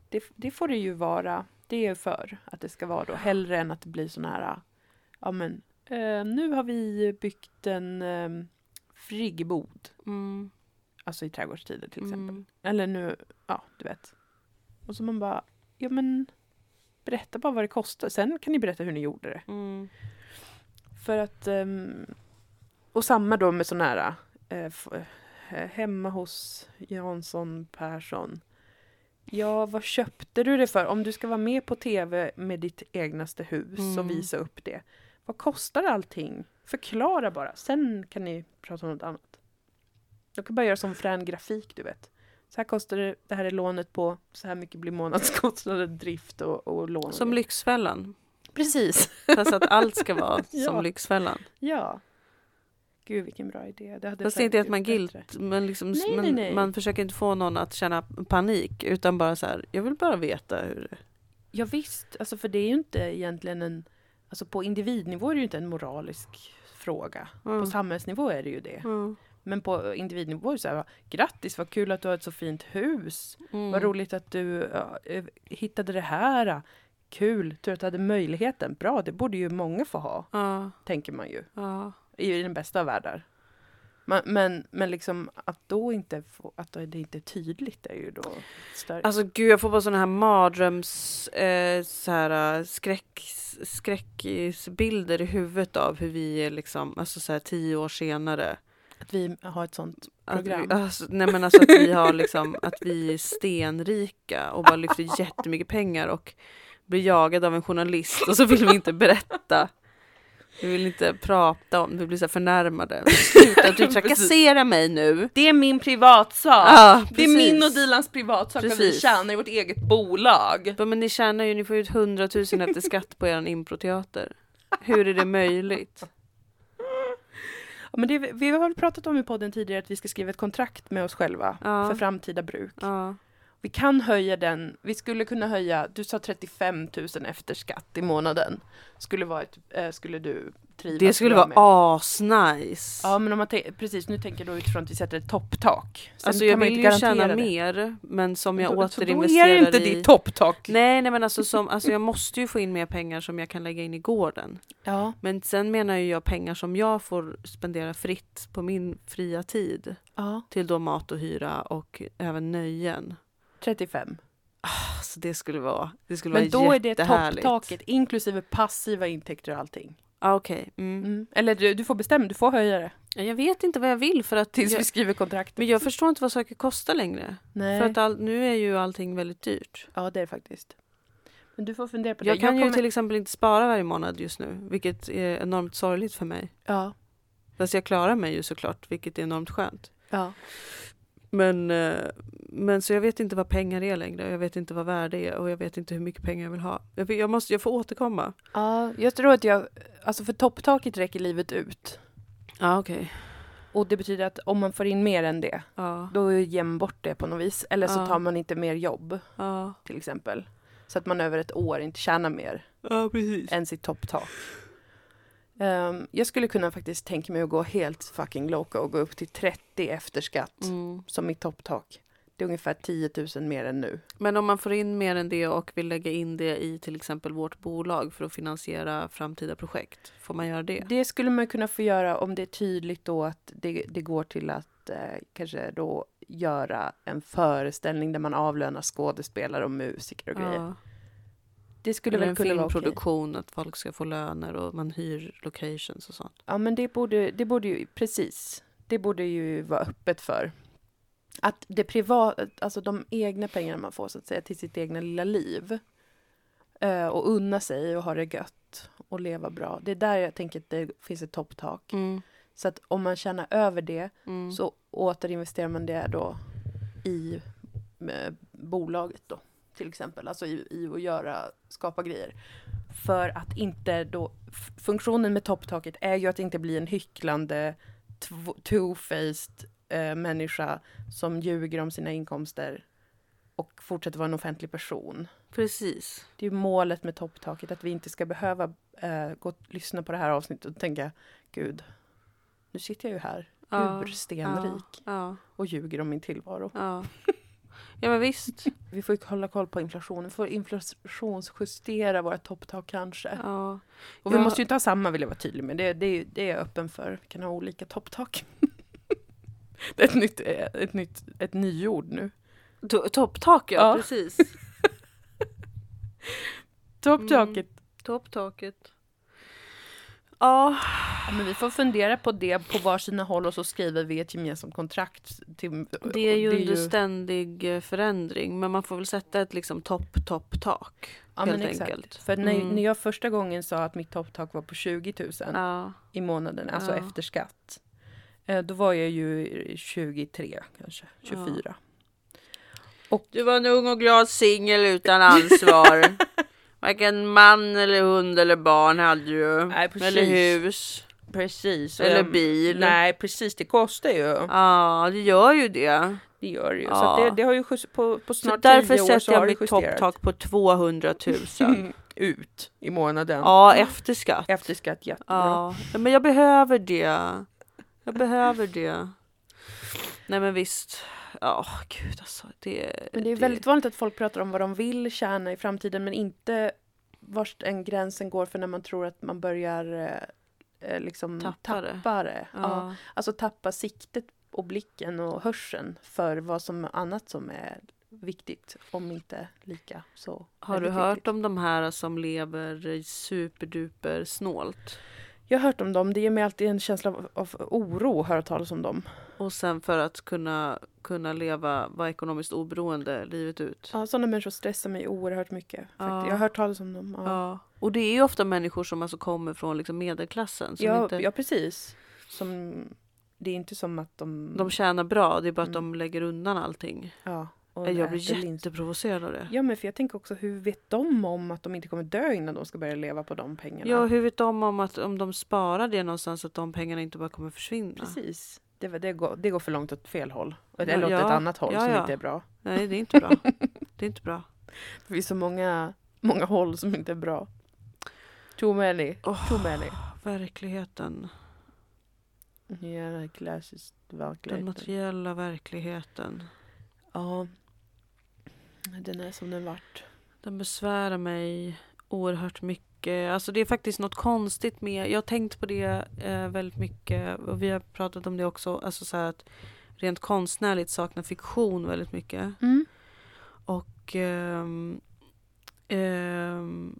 det, det får det ju vara. Det är ju för att det ska vara då. Hellre än att det blir sån här, ja men eh, nu har vi byggt en eh, friggebod. Mm. Alltså i trädgårdstider till exempel. Mm. Eller nu, ja du vet. Och så man bara, ja men berätta bara vad det kostar. Sen kan ni berätta hur ni gjorde det. Mm. För att, ehm, och samma då med sån här, eh, eh, hemma hos Jansson Persson. Ja, vad köpte du det för? Om du ska vara med på tv med ditt egnaste hus och Mm. visa upp det. Vad kostar allting? Förklara bara, sen kan ni prata om något annat. Jag kan bara göra som frän grafik, du vet. Så här kostar det, det här är lånet på, så här mycket blir månadskostnader, drift och, och lån. Som Lyxfällan. Precis. Fast att allt ska vara *laughs* Ja. som Lyxfällan. Ja. Gud vilken bra idé. Det hade Fast inte att man guilt, men liksom, Nej, man, nej, nej. man försöker inte få någon att känna panik utan bara så här, jag vill bara veta hur det Ja visst, alltså för det är ju inte egentligen en, alltså på individnivå är det ju inte en moralisk fråga. Mm. På samhällsnivå är det ju det. Mm. Men på individnivå så här, grattis vad kul att du har ett så fint hus. Mm. Vad roligt att du eh, hittade det här. Kul, tur att du hade möjligheten. Bra, det borde ju många få ha, Ja, tänker man ju. ja. I den bästa av världar. Men, men, men liksom att då inte få, att det inte är tydligt är ju då större. Alltså gud, jag får bara sådana här mardröms, eh, så här, äh, skräck, skräckisbilder i huvudet av hur vi är liksom, alltså så här tio år senare. Att vi har ett sånt Att vi, program. alltså, nej men alltså att vi har liksom, att vi är stenrika och bara lyfter jättemycket pengar och blir jagade av en journalist och så vill vi inte berätta. Vi vill inte prata om vi blir så förnärmade. Sluta, du *laughs* trakasserar mig nu. Det är min privatsak. Ja, det är min precis. och Dilans privatsak att vi Precis. tjänar i vårt eget bolag. Ja, Men ni tjänar ju, ni får ut 100 000 efter skatt på er improteater. Hur är det möjligt? Ja, men det, vi har väl pratat om i podden tidigare att vi ska skriva ett kontrakt med oss själva Ja. för framtida bruk. Ja. Vi kan höja den, vi skulle kunna höja, du sa 35 000 efter skatt i månaden. Skulle, vara ett, eh, skulle du trivas Det skulle vara med. asnice. Ja men om man precis nu tänker då utifrån att vi sätter ett topptak. Alltså kan jag vill ju tjäna det. mer, men som jag Då- så Då återinvesterar är det inte i... ditt topptak. Nej, nej men alltså, som, alltså jag *laughs* måste ju få in mer pengar som jag kan lägga in i gården. Ja. Men sen menar ju jag pengar som jag får spendera fritt på min fria tid. ja, Till då mat och hyra och även nöjen. 35. Alltså det skulle vara, det skulle Men vara då är det topptaket inklusive passiva intäkter och allting. Ah, Okej. Mm. Mm. Eller du, du får bestämma, du får höja det. Ja, Jag vet inte vad jag vill för att... Tills jag, vi skriver kontrakt. men jag förstår inte vad saker kostar längre. Nej. För att all, nu är ju allting väldigt dyrt. Ja, det är det faktiskt. Men du får fundera på det. Jag kan ju kommer- till exempel inte spara varje månad just nu, vilket är enormt sorgligt för mig. Ja, Fast jag klarar mig ju såklart, vilket är enormt skönt. ja. Men, eh, men så jag vet inte vad pengar är längre, jag vet inte vad värde är och jag vet inte hur mycket pengar jag vill ha. Jag, jag, måste, jag får återkomma. ja, jag tror att jag, alltså för topptaket räcker livet ut. Ja, okej. Och det betyder att om man får in mer än det, Ja, då ger man bort det på något vis. Eller så Ja. tar man inte mer jobb, ja, till exempel. Så att man över ett år inte tjänar mer än sitt topptak. Ehm, jag skulle kunna faktiskt tänka mig att gå helt fucking loco och gå upp till 30 efter skatt Mm. som mitt topptak. Det är ungefär 10 000 mer än nu. Men om man får in mer än det och vill lägga in det i till exempel vårt bolag för att finansiera framtida projekt, får man göra det? Det skulle man kunna få göra om det är tydligt då att det, det går till att eh, kanske då göra en föreställning där man avlönar skådespelare och musiker och grejer. Ja. Det skulle Eller väl kunna vara filmproduktion, att folk ska få löner och man hyr locations och sånt. Ja, men det borde, det borde ju, precis, det borde ju vara öppet för. Att det privata, alltså de egna pengarna man får så att säga till sitt egna lilla liv. Eh, och unna sig och ha det gött och leva bra. Det är där jag tänker att det finns ett topptak. Mm. Så att om man tjänar över det Mm. så återinvesterar man det då i bolaget då. Till exempel, alltså i, i att göra, skapa grejer. För att inte då, funktionen med topptaket är ju att inte bli en hycklande tw- two-faced eh, människa som ljuger om sina inkomster och fortsätter vara en offentlig person. Precis. Det är målet med topptaket, att vi inte ska behöva eh, gå och lyssna på det här avsnittet och tänka, gud, nu sitter jag ju här, Ja, urstenrik Ja, och ljuger om min tillvaro. ja. *laughs* Ja men visst. Vi får ju hålla koll på inflationen, vi får inflationsjustera våra topptak kanske. Ja. Och vi Ja. måste ju inte ha samma vill jag vara tydlig med, det, det, det är jag öppen för. Vi kan ha olika topptak. *laughs* det är ett nytt, ett nytt ett nyord nu. To- Topptak ja, Ja. precis. *laughs* Topptaket. Topptaket. Ja, Ja, men vi får fundera på det på varsina håll och så skriver vi ett gemensamt kontrakt. Till, Det är ju under ständig eh, förändring men man får väl sätta ett liksom topp, topp, tak. ja, helt men exakt. enkelt. För när, Mm. när jag första gången sa att mitt topptak var på 20 000 Ja, i månaden, alltså Ja. efter skatt. eh, Då var jag ju 23 kanske, 24. Du var en ung och glad singel utan ansvar. *laughs* Varken man eller hund eller barn hade du. Nej, precis. Eller hus. Precis. Eller jag- bil. Nej, precis. Det kostar ju. Ja, det gör ju det. Det gör det ju. Så Ja. att det, det har ju på, på Så snart därför 10 år sätter så jag mitt topptak på 200 000. *laughs* Ut i månaden. Ja, efter skatt. Efter skatt, jättebra. Ja, men jag behöver det. Jag behöver det. Nej men visst. Ja, gud alltså. Det, Men det är väldigt vanligt att folk pratar om vad de vill tjäna i framtiden men inte vart den gränsen går för när man tror att man börjar eh, eh, liksom Tappa det. tappa det. Ja. Ja. Alltså tappa siktet och blicken och hörseln för vad som annat som är viktigt, om inte lika så. Har du hört viktigt. om de här som lever superduper snålt? Jag har hört om dem, det ger mig alltid en känsla av, av oro att höra talas om dem. Och sen för att kunna, kunna leva, vara ekonomiskt oberoende livet ut. Ja, sådana människor stressar mig oerhört mycket. faktiskt. Ja. Jag har hört talas om dem. Ja, Ja. Och det är ju ofta människor som alltså kommer från liksom medelklassen. Ja, inte, ja precis. Som, det är inte som att de... De tjänar bra, det är bara att Mm. de lägger undan allting. ja, och Jag blir jätteprovocerad av det. Ja men för jag tänker också hur vet de om att de inte kommer dö innan de ska börja leva på de pengarna? Ja, hur vet de om att om de sparar det någonstans att de pengarna inte bara kommer försvinna? Precis. Det, det, går, det går för långt åt fel håll. Ja, Eller åt ja. ett annat håll Ja, som ja. inte är bra. Nej, det är inte bra. *laughs* Det är inte bra. Det finns så många, många håll som inte är bra. Too many. Åh, Too many. verkligheten. Den materiella verkligheten. Ja. Den är som den vart. Den besvärar mig oerhört mycket. Alltså det är faktiskt något konstigt med, jag har tänkt på det eh, väldigt mycket och vi har pratat om det också, alltså så att rent konstnärligt saknar fiktion väldigt mycket. Mm. Och ehm, ehm,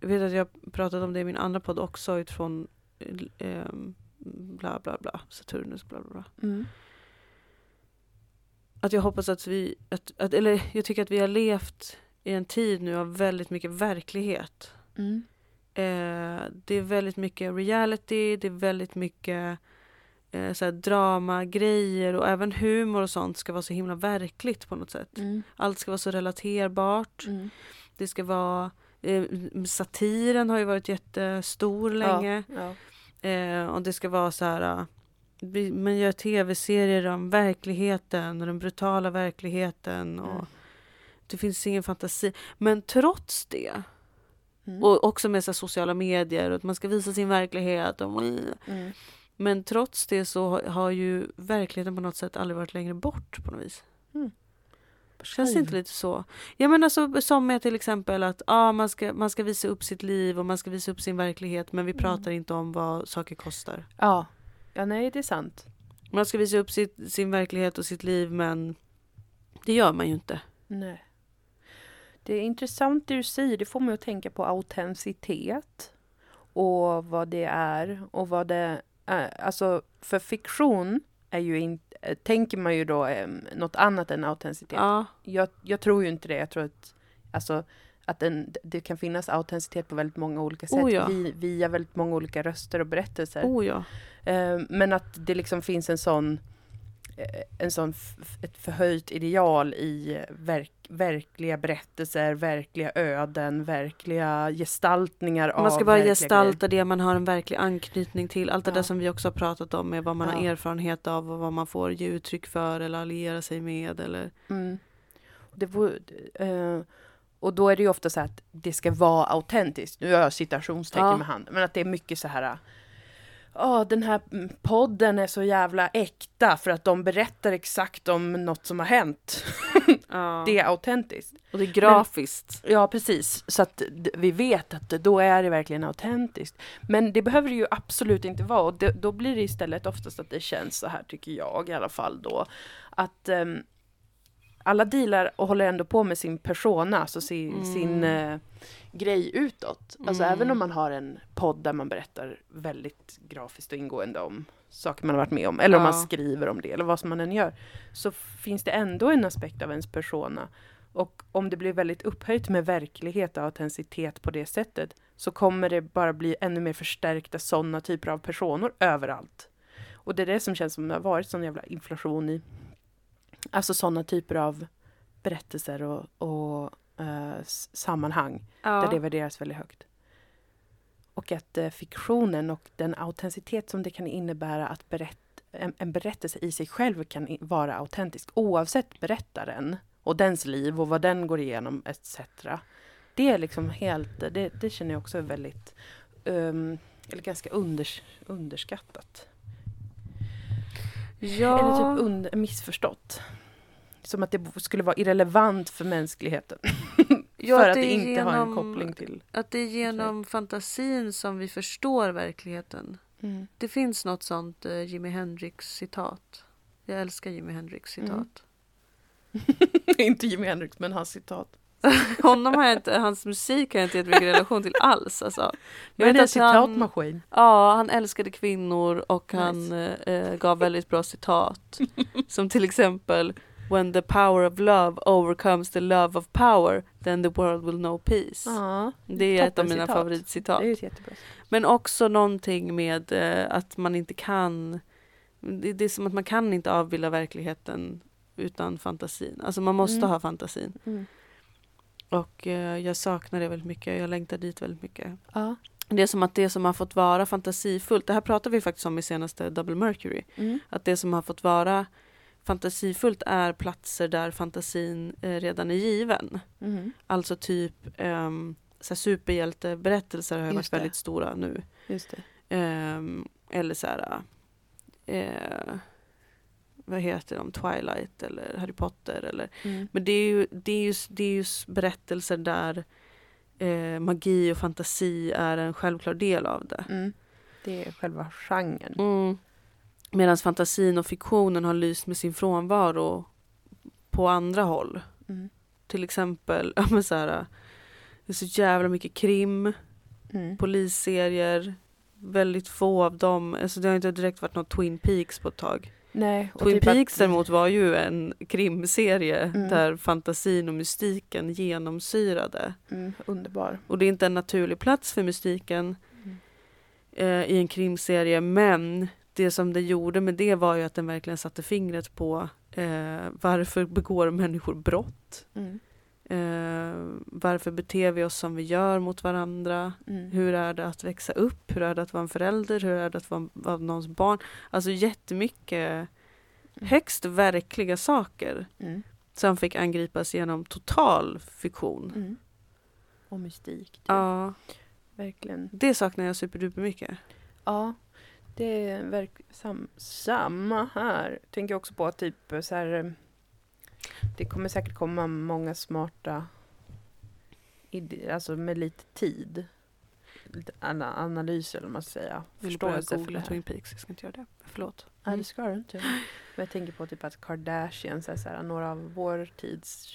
jag vet att jag pratat om det i min andra podd också utifrån ehm, bla bla bla, Saturnus bla bla bla. Mm. Att jag hoppas att vi, att, att, eller jag tycker att vi har levt i en tid nu av väldigt mycket verklighet. Mm. Eh, det är väldigt mycket reality, det är väldigt mycket eh, så här drama, grejer och även humor och sånt ska vara så himla verkligt på något sätt. Mm. Allt ska vara så relaterbart. Mm. Det ska vara eh, Satiren har ju varit jättestor länge. Ja. Eh, och det ska vara så här eh, man gör tv-serier om verkligheten och den brutala verkligheten. Och Mm. Det finns ingen fantasi. Men trots det, Mm. och också med så sociala medier och att man ska visa sin verklighet. Och, Mm. men trots det så har- har ju verkligheten på något sätt aldrig varit längre bort på något vis. Känns det inte lite så? Ja men alltså som med till exempel att ah, man, ska, man ska visa upp sitt liv och man ska visa upp sin verklighet men vi Mm. pratar inte om vad saker kostar. Ja. Ja, nej det är sant. Man ska visa upp sitt, sin verklighet och sitt liv men det gör man ju inte. Nej. Det är intressant det du säger. Det får mig att tänka på autenticitet. Och vad det är. Och vad det är. Alltså, för fiktion är ju inte... Tänker man ju då eh, något annat än autenticitet. Ja, Jag, jag tror ju inte det. Jag tror att, alltså, att den, det kan finnas autenticitet på väldigt många olika sätt. Oh ja. vi, via väldigt många olika röster och berättelser. oh ja. Eh, Men att det liksom finns en sån eh, en sån ett förhöjt ideal i eh, verk, verkliga berättelser, verkliga öden, verkliga gestaltningar av Man ska bara gestalta det man har en verklig anknytning till. Allt det Ja. där som vi också har pratat om med vad man har Ja. erfarenhet av och vad man får ge uttryck för eller alliera sig med. Eller... grejer. Mm. Det vore, eh, och då är det ju ofta så att det ska vara autentiskt. Nu gör jag citationstecken Ja. med handen, men att det är mycket så här Ja, den här mm, podden är så jävla äkta för att de berättar exakt om något som har hänt. *laughs* Ja. Det är autentiskt. Och det är grafiskt. Ja, precis. Så att vi vet att då är det verkligen autentiskt. Men det behöver det ju absolut inte vara. Och det, då blir det istället oftast att det känns så här, tycker jag i alla fall då. Att ehm, alla dealar och håller ändå på med sin persona, alltså sin, Mm. sin eh, grej utåt. Alltså Mm. även om man har en podd där man berättar väldigt grafiskt och ingående om saker man har varit med om, eller om Ja. man skriver om det, eller vad som man än gör, så finns det ändå en aspekt av ens persona. Och om det blir väldigt upphöjt med verklighet och autenticitet på det sättet, så kommer det bara bli ännu mer förstärkta sådana typer av personer överallt. Och det är det som känns som det har varit sån jävla inflation i, alltså sådana typer av berättelser och, och eh, sammanhang Ja. där det värderas väldigt högt. Och att eh, fiktionen och den autenticitet som det kan innebära att berätt, en, en berättelse i sig själv kan i, vara autentisk oavsett berättaren och dens liv och vad den går igenom etc. Det är liksom helt, det, det känner jag också är väldigt, ehm, eller ganska unders, underskattat. ja. Eller typ under, missförstått. Som att det skulle vara irrelevant för mänskligheten. *laughs* Ja, för att det inte har en genom- koppling till... Att det är genom fantasin som vi förstår verkligheten. Mm. Det finns något sånt eh, Jimi Hendrix-citat. Jag älskar Jimi Hendrix-citat. Mm. *laughs* inte Jimi Hendrix, men hans citat. *laughs* Honom har jag inte, hans musik har jag inte jättemycket relation till alls. Alltså. Jag är vet en att han-. Ja, han älskade kvinnor och Nice. han eh, gav väldigt bra citat. Som till exempel When the power of love overcomes the love of power then the world will know peace. Ja, Det är ett av mina det favoritcitat. är ju ett jättebra. Men också någonting med eh, att man inte kan det, det är som att man kan inte avbilda verkligheten utan fantasin. Alltså man måste Mm. ha fantasin. Mm. Och eh, jag saknar det väldigt mycket. Jag längtar dit väldigt mycket. Ja. Det är som att det som har fått vara fantasifullt, det här pratar vi faktiskt om i senaste Double Mercury, Mm. att det som har fått vara fantasifullt är platser där fantasin eh, redan är given. Mm. Alltså typ um, så här superhjälteberättelser har ju varit Just det. väldigt stora nu. Just. Ehm, eller så här, eh, vad heter de, Twilight eller Harry Potter eller Mm. men det är ju, det är ju, det är ju berättelser där eh, magi och fantasi är en självklar del av det. Mm. Det är själva genren. Medan fantasin och fiktionen har lyst med sin frånvaro på andra håll. Mm. Till exempel, *laughs* ja men så här, det är så jävla mycket krim, Mm. polisserier, väldigt få av dem, alltså det har inte direkt varit något Twin Peaks på ett tag. Nej, Twin typ att- Peaks däremot var ju en krimserie Mm. där fantasin och mystiken genomsyrade. Mm, underbar. Och det är inte en naturlig plats för mystiken Mm. eh, i en krimserie men det som det gjorde med det var ju att den verkligen satte fingret på eh, varför begår människor brott? Mm. Eh, varför beter vi oss som vi gör mot varandra? Mm. Hur är det att växa upp? Hur är det att vara en förälder? Hur är det att vara, vara någons barn? Alltså jättemycket högst verkliga saker Mm. som fick angripas genom total fiktion. Mm. Och mystik. Typ. Ja, Verkligen. det saknar jag superduper mycket. Ja, det är verk- sam- samma här. Tänker också på att typ så här. eh, Det kommer säkert komma många smarta idéer, alltså med lite tid. Lite ana- analys eller vad man ska säga. Vill Förståelse för det googla. Twin Peaks, jag ska inte göra det. Förlåt. Nej, det ska du inte. Men jag tänker på typ att Kardashians är så här, några av vår tids.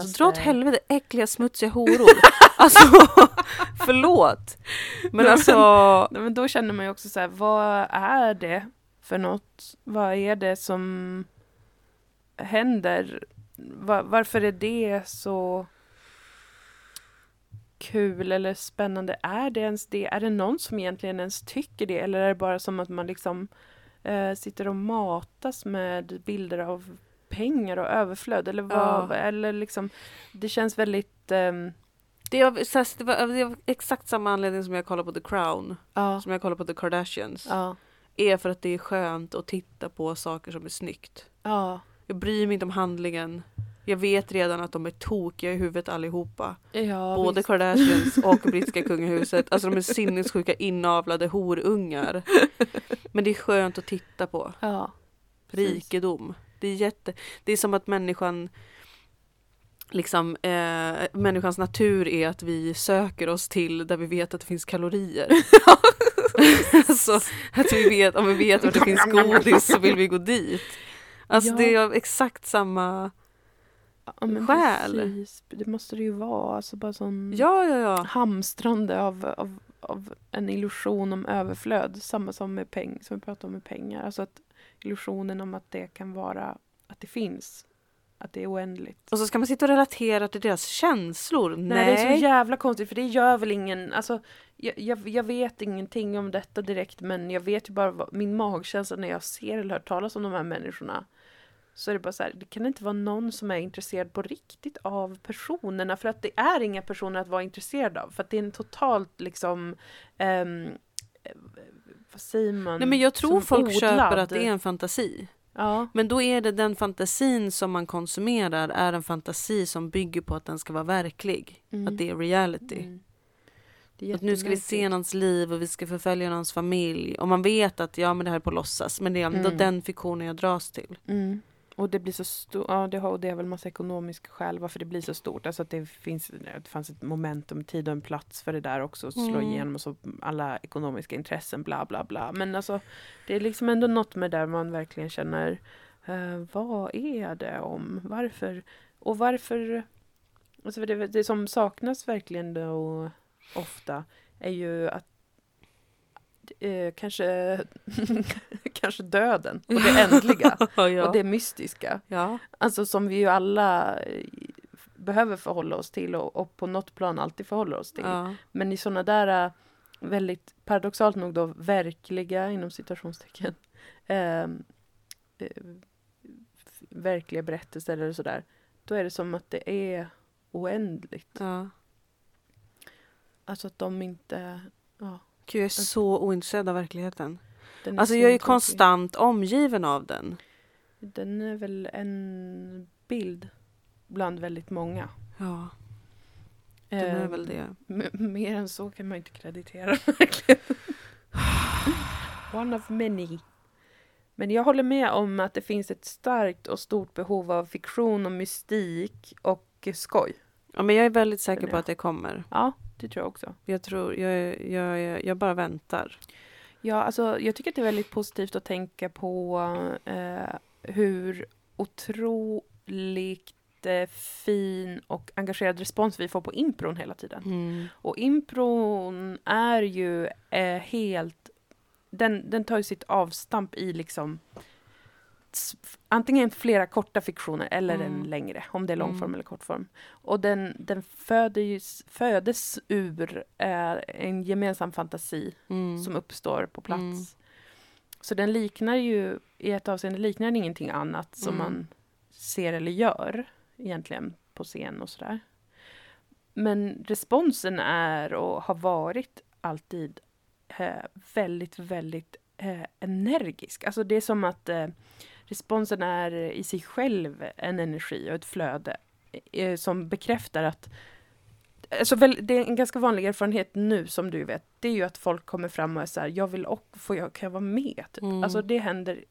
Alltså, dra åt helvete, äckliga smutsiga horor. *laughs* alltså, *laughs* förlåt. Men men- alltså, Nej, men då känner man ju också så här, vad är det för något? Vad är det som händer? Va- varför är det så kul eller spännande? Är det ens det? Är det någon som egentligen ens tycker det? Eller är det bara som att man liksom eh, sitter och matas med bilder av pengar och överflöd? Eller vad? Ja. Eller liksom, det känns väldigt... ehm, det, är, här, det, var, det var exakt samma anledning som jag kollar på The Crown, ja, som jag kollar på The Kardashians. ja, Är för att det är skönt att titta på saker som är snyggt. ja, Jag bryr mig inte om handlingen. Jag vet redan att de är tokiga i huvudet allihopa. ja. Både visst. Kardashians *laughs* och brittiska kungahuset. Alltså de är sinnessjuka inavlade horungar. Men det är skönt att titta på. Ja. Rikedom. Det är jätte... Det är som att människan liksom eh, människans natur är att vi söker oss till där vi vet att det finns kalorier. *laughs* alltså att vi vet, om vi vet att det finns godis så vill vi gå dit. Alltså Ja. det är av exakt samma Ja, men själ. precis. Det måste det ju vara. Alltså bara sån Ja, ja, ja. hamstrande av, av, av en illusion om överflöd. Samma som med peng, som vi pratade om med pengar. Alltså att illusionen om att det kan vara, att det finns. Att det är oändligt. Och så ska man sitta och relatera till deras känslor. Nej. Nej, det är så jävla konstigt för det gör väl ingen, alltså jag, jag, jag vet ingenting om detta direkt men jag vet ju bara vad, min magkänsla när jag ser eller hör talas om de här människorna. Så är det bara så här, det kan inte vara någon som är intresserad på riktigt av personerna för att det är inga personer att vara intresserad av. För att det är en totalt liksom, eh, vad säger man? Nej men jag tror Som folk köper odlad. att det är en fantasi. Ja, Men då är det den fantasin som man konsumerar är en fantasi som bygger på att den ska vara verklig. Mm. Att det är reality. Mm. Det är Att nu ska vi se någons liv och vi ska förfölja någons familj. Och man vet att ja men det här är på låtsas. Men det är ändå Mm. den fiktionen jag dras till. Mm. Och det blir så stort, ja det har, och det är väl massa ekonomiska skäl varför det blir så stort. Alltså att det finns, det fanns ett momentum, tid och en plats för det där också, att slå Mm. igenom och så alla ekonomiska intressen, bla bla bla. Men alltså det är liksom ändå något med där man verkligen känner, eh, vad är det om? Varför? Och varför? Alltså det, det som saknas verkligen då ofta är ju att eh, kanske, *laughs* kanske döden och det ändliga *laughs* ja. och det mystiska. ja. Alltså som vi ju alla eh, behöver förhålla oss till och, och på något plan alltid förhåller oss till. ja. Men i sådana där eh, väldigt paradoxalt nog då verkliga inom citationstecken *laughs* ehm, eh, verkliga berättelser eller sådär. Då är det som att det är oändligt. ja. Alltså att de inte... Ja, Gud, jag är så ointresserad av verkligheten. Den är Alltså så jag är ju konstant omgiven av den. Den är väl en bild bland väldigt många. Ja, den är Ehm, väl det. Mer än så kan man inte kreditera *laughs* verkligen. *sighs* One of many. Men jag håller med om att det finns ett starkt och stort behov av fiktion och mystik och skoj. Ja, men jag är väldigt säker på är- att det kommer. Ja, det tror jag också. Jag tror, jag, jag, jag, jag bara väntar. Ja, alltså, jag tycker att det är väldigt positivt att tänka på eh, hur otroligt eh, fin och engagerad respons vi får på impron hela tiden. Mm. Och impron är ju eh, helt... Den, den tar ju sitt avstamp i liksom antingen flera korta fiktioner eller Mm. en längre, om det är långform Mm. eller kortform. Och den, den föder ju, s- födes ur eh, en gemensam fantasi Mm. som uppstår på plats. Mm. Så den liknar ju, i ett avseende liknar den ingenting annat som Mm. man ser eller gör egentligen på scen och sådär. Men responsen är och har varit alltid eh, väldigt, väldigt eh, energisk. Alltså det är som att eh, responsen är i sig själv en energi och ett flöde eh, som bekräftar att Alltså väl, det är en ganska vanlig erfarenhet nu som du vet. Det är ju att folk kommer fram och är så här, jag vill också, får jag, kan jag vara med? Typ. Mm. Alltså det händer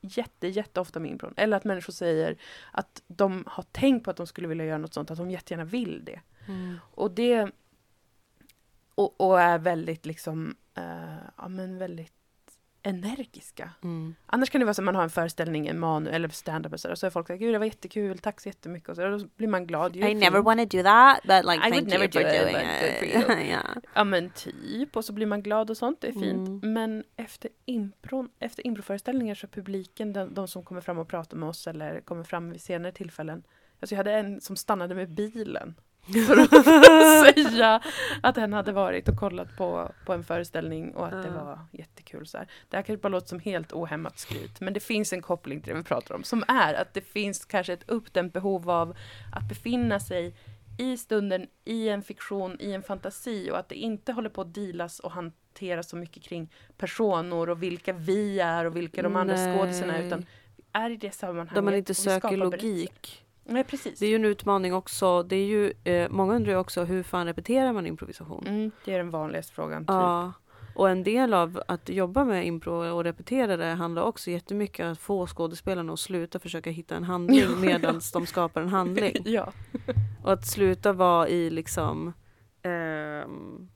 jätte, jätteofta med impron. Eller att människor säger att de har tänkt på att de skulle vilja göra något sånt, att de jättegärna vill det. Mm. Och det och, och är väldigt liksom, eh, ja men väldigt energiska. Mm. Annars kan det vara så att man har en föreställning, en manu eller stand-up och så, och så är folk såhär, gud det var jättekul, tack så jättemycket och så, och då blir man glad. "You're I never fin." want to do that, but like I thank would never do it, doing for it. *laughs* yeah. Ja men typ, och så blir man glad och sånt, det är fint. Mm. Men efter impron, efter improföreställningar så publiken, de, de som kommer fram och pratar med oss eller kommer fram vid senare tillfällen. Alltså jag hade en som stannade med bilen för att *laughs* säga att hen hade varit och kollat på, på en föreställning och att det var jättekul. Så här. Det här kanske bara låter som helt ohämmat skryt, men det finns en koppling till det vi pratar om, som är att det finns kanske ett uppdämt behov av att befinna sig i stunden, i en fiktion, i en fantasi och att det inte håller på att dealas och hanteras så mycket kring personer och vilka vi är och vilka de andra skådisarna är, utan vi är i det sammanhanget. Där man inte söker logik. Nej, precis. Det är ju en utmaning också. Det är ju, eh, många undrar ju också hur fan repeterar man improvisation? Mm, det är den vanligaste frågan. Typ. Ja, och en del av att jobba med impro och repetera det handlar också jättemycket om att få skådespelarna att sluta försöka hitta en handling *laughs* medan de skapar en handling. ja. Och att sluta vara i liksom ehm,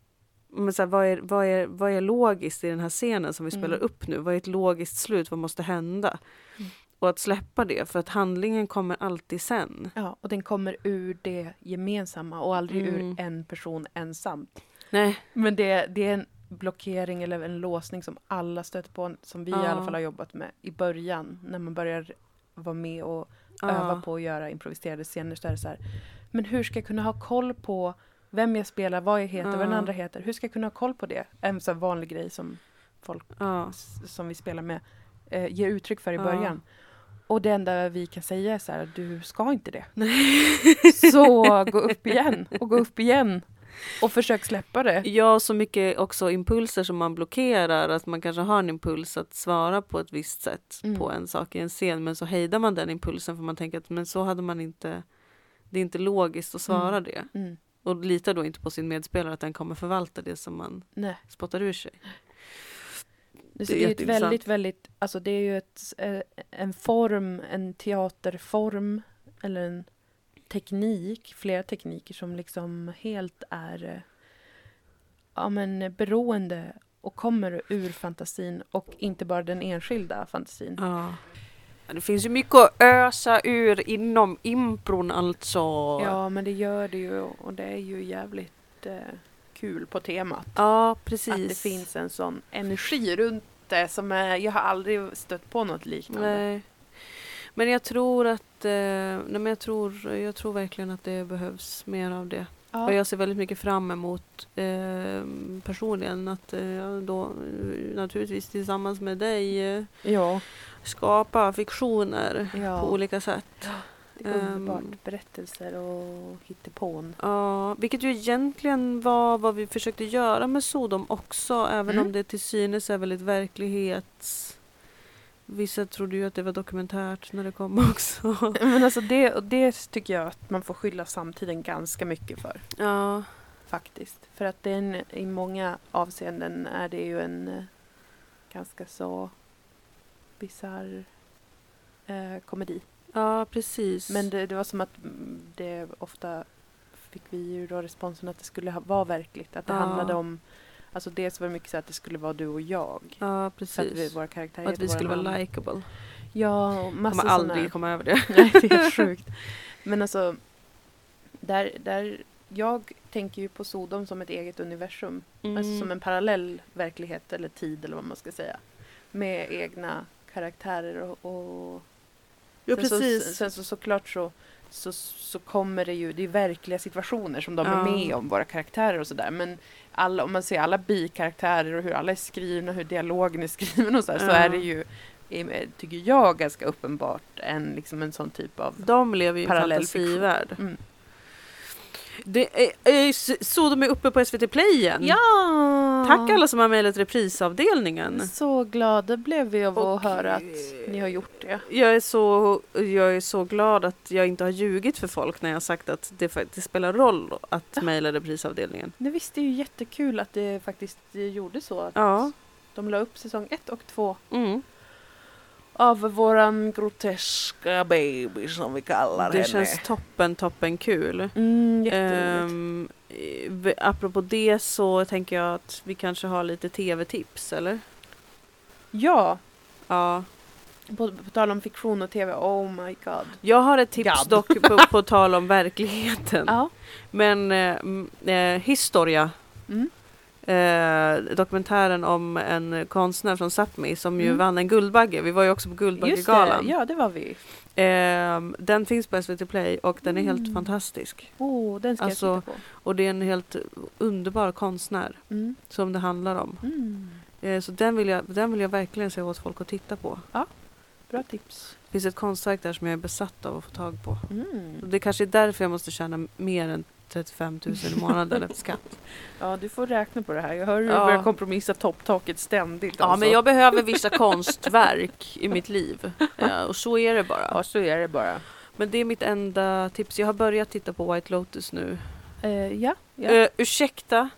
men så här, vad, är, vad, är, vad är logiskt i den här scenen som vi spelar Mm. upp nu? Vad är ett logiskt slut? Vad måste hända? Mm. Och att släppa det, för att handlingen kommer alltid sen. Ja, och den kommer ur det gemensamma och aldrig Mm. ur en person ensamt. Nej, Men det, det är en blockering eller en låsning som alla stöter på, som vi i Ja. alla fall har jobbat med i början, när man börjar vara med och öva på att göra improviserade scener. Så är det så här, men hur ska jag kunna ha koll på vem jag spelar, vad jag heter, vad den Ja. andra heter? Hur ska jag kunna ha koll på det? En sån vanlig grej som folk Ja. som vi spelar med eh, ger uttryck för i Ja. Och det enda vi kan säga är så här, du ska inte det. *laughs* Så gå upp igen och gå upp igen och försök släppa det. Ja, så mycket också impulser som man blockerar. Att man kanske har en impuls att svara på ett visst sätt Mm. på en sak i en scen. Men så hejdar man den impulsen för man tänker att men så hade man inte... Det är inte logiskt att svara Mm. det. Mm. Och litar då inte på sin medspelare att den kommer förvalta det som man Nej. spottar ur sig. Det, Det är ett väldigt, väldigt, alltså det är ju ett, eh, en form, en teaterform eller en teknik, flera tekniker som liksom helt är eh, ja, men beroende och kommer ur fantasin och inte bara den enskilda fantasin. Ja. Det finns ju mycket att ösa ur inom impron alltså. Ja, men det gör det ju och det är ju jävligt eh, kul på temat. Ja, precis. Att det finns en sån energi runt det som är, jag har aldrig stött på något liknande. Nej. Men jag tror att, eh, nej men jag tror, jag tror verkligen att det behövs mer av det. Ja. Och jag ser väldigt mycket fram emot eh, personligen att eh, då naturligtvis tillsammans med dig eh, ja. skapa fiktioner Ja. på olika sätt. Det är underbart. Ehm. Berättelser och hittepån. Ja, vilket ju egentligen var vad vi försökte göra med Sodom också, även Mm. om det till synes är väldigt verklighets... Vissa trodde ju att det var dokumentärt när det kom *laughs* också. Men alltså det, det tycker jag att man får skylla samtiden ganska mycket för. Ja, Faktiskt. För att det är en, i många avseenden är det ju en eh, ganska så bisarr eh, komedi. Ja precis. Men det, det var som att mm, det ofta fick vi ju då responsen att det skulle ha, vara verkligt. Att det Ja. handlade om, alltså dels var det mycket så att det skulle vara du och jag. Ja, För att vi, precis. våra karaktärer Och att vi skulle vara namn. likeable. Ja, och massa Kommer aldrig såna- komma över det. *laughs* Nej, det är *laughs* sjukt. Men alltså, där, där, jag tänker ju på Sodom som ett eget universum. Alltså Mm. som en parallell verklighet eller tid eller vad man ska säga. Med egna karaktärer och... och Ja, sen Så, precis. sen så såklart så, så, så kommer det ju, det är verkliga situationer som de Ja. är med om, våra karaktärer och sådär. Men alla, om man ser alla bikaraktärer och hur alla är skrivna, hur dialogen är skriven och så Ja. är det ju, tycker jag, ganska uppenbart en, liksom en sån typ av De lever ju i en Parallell fantasivärld. Mm. Det är, är, S- Sodom är uppe på SVT Play igen. Ja! Tack alla som har mejlat reprisavdelningen. Så glada blev vi av Och, att höra att eh, ni har gjort det. Jag är, så, jag är så glad att jag inte har ljugit för folk när jag sagt att det faktiskt spelar roll att Ja. mejla reprisavdelningen. Det visste ju jättekul att det faktiskt gjorde så. Att Ja. De la upp säsong ett och två Mm. Av våran groteska baby som vi kallar Det henne. känns toppen, toppen kul. Mm. Um, apropå det så tänker jag att vi kanske har lite tv-tips, eller? ja, Ja. på, på tal om fiktion och tv. Oh my god. Jag har ett tips God. dock på, på tal om verkligheten. *laughs* Ja. Men eh, eh, Historia, Mm. Eh, dokumentären om en konstnär från Sápmi som ju Mm. vann en Guldbagge. Vi var ju också på Just det, Guldbaggegalan. ja det var vi. Eh, den finns på SVT Play och den är helt Mm. fantastisk. Oh, den ska Alltså- jag titta på. Och det är en helt underbar konstnär Mm. som det handlar om. Mm. Eh, så den vill, jag, den vill jag verkligen säga åt folk att titta på. Bra tips. Det finns ett konstverk där som jag är besatt av att få tag på. Mm. Det kanske är därför jag måste tjäna mer än 35 000 i månaden efter skatt. *laughs* Ja, du får räkna på det här. Jag hör hur du Ja. börjar kompromissa topptaket ständigt. Ja, alltså. men jag behöver vissa konstverk i mitt liv. Ja, och så är det bara. Ja, så är det bara. Men det är mitt enda tips. Jag har börjat titta på White Lotus nu. Eh, ja, ja. Eh, ursäkta.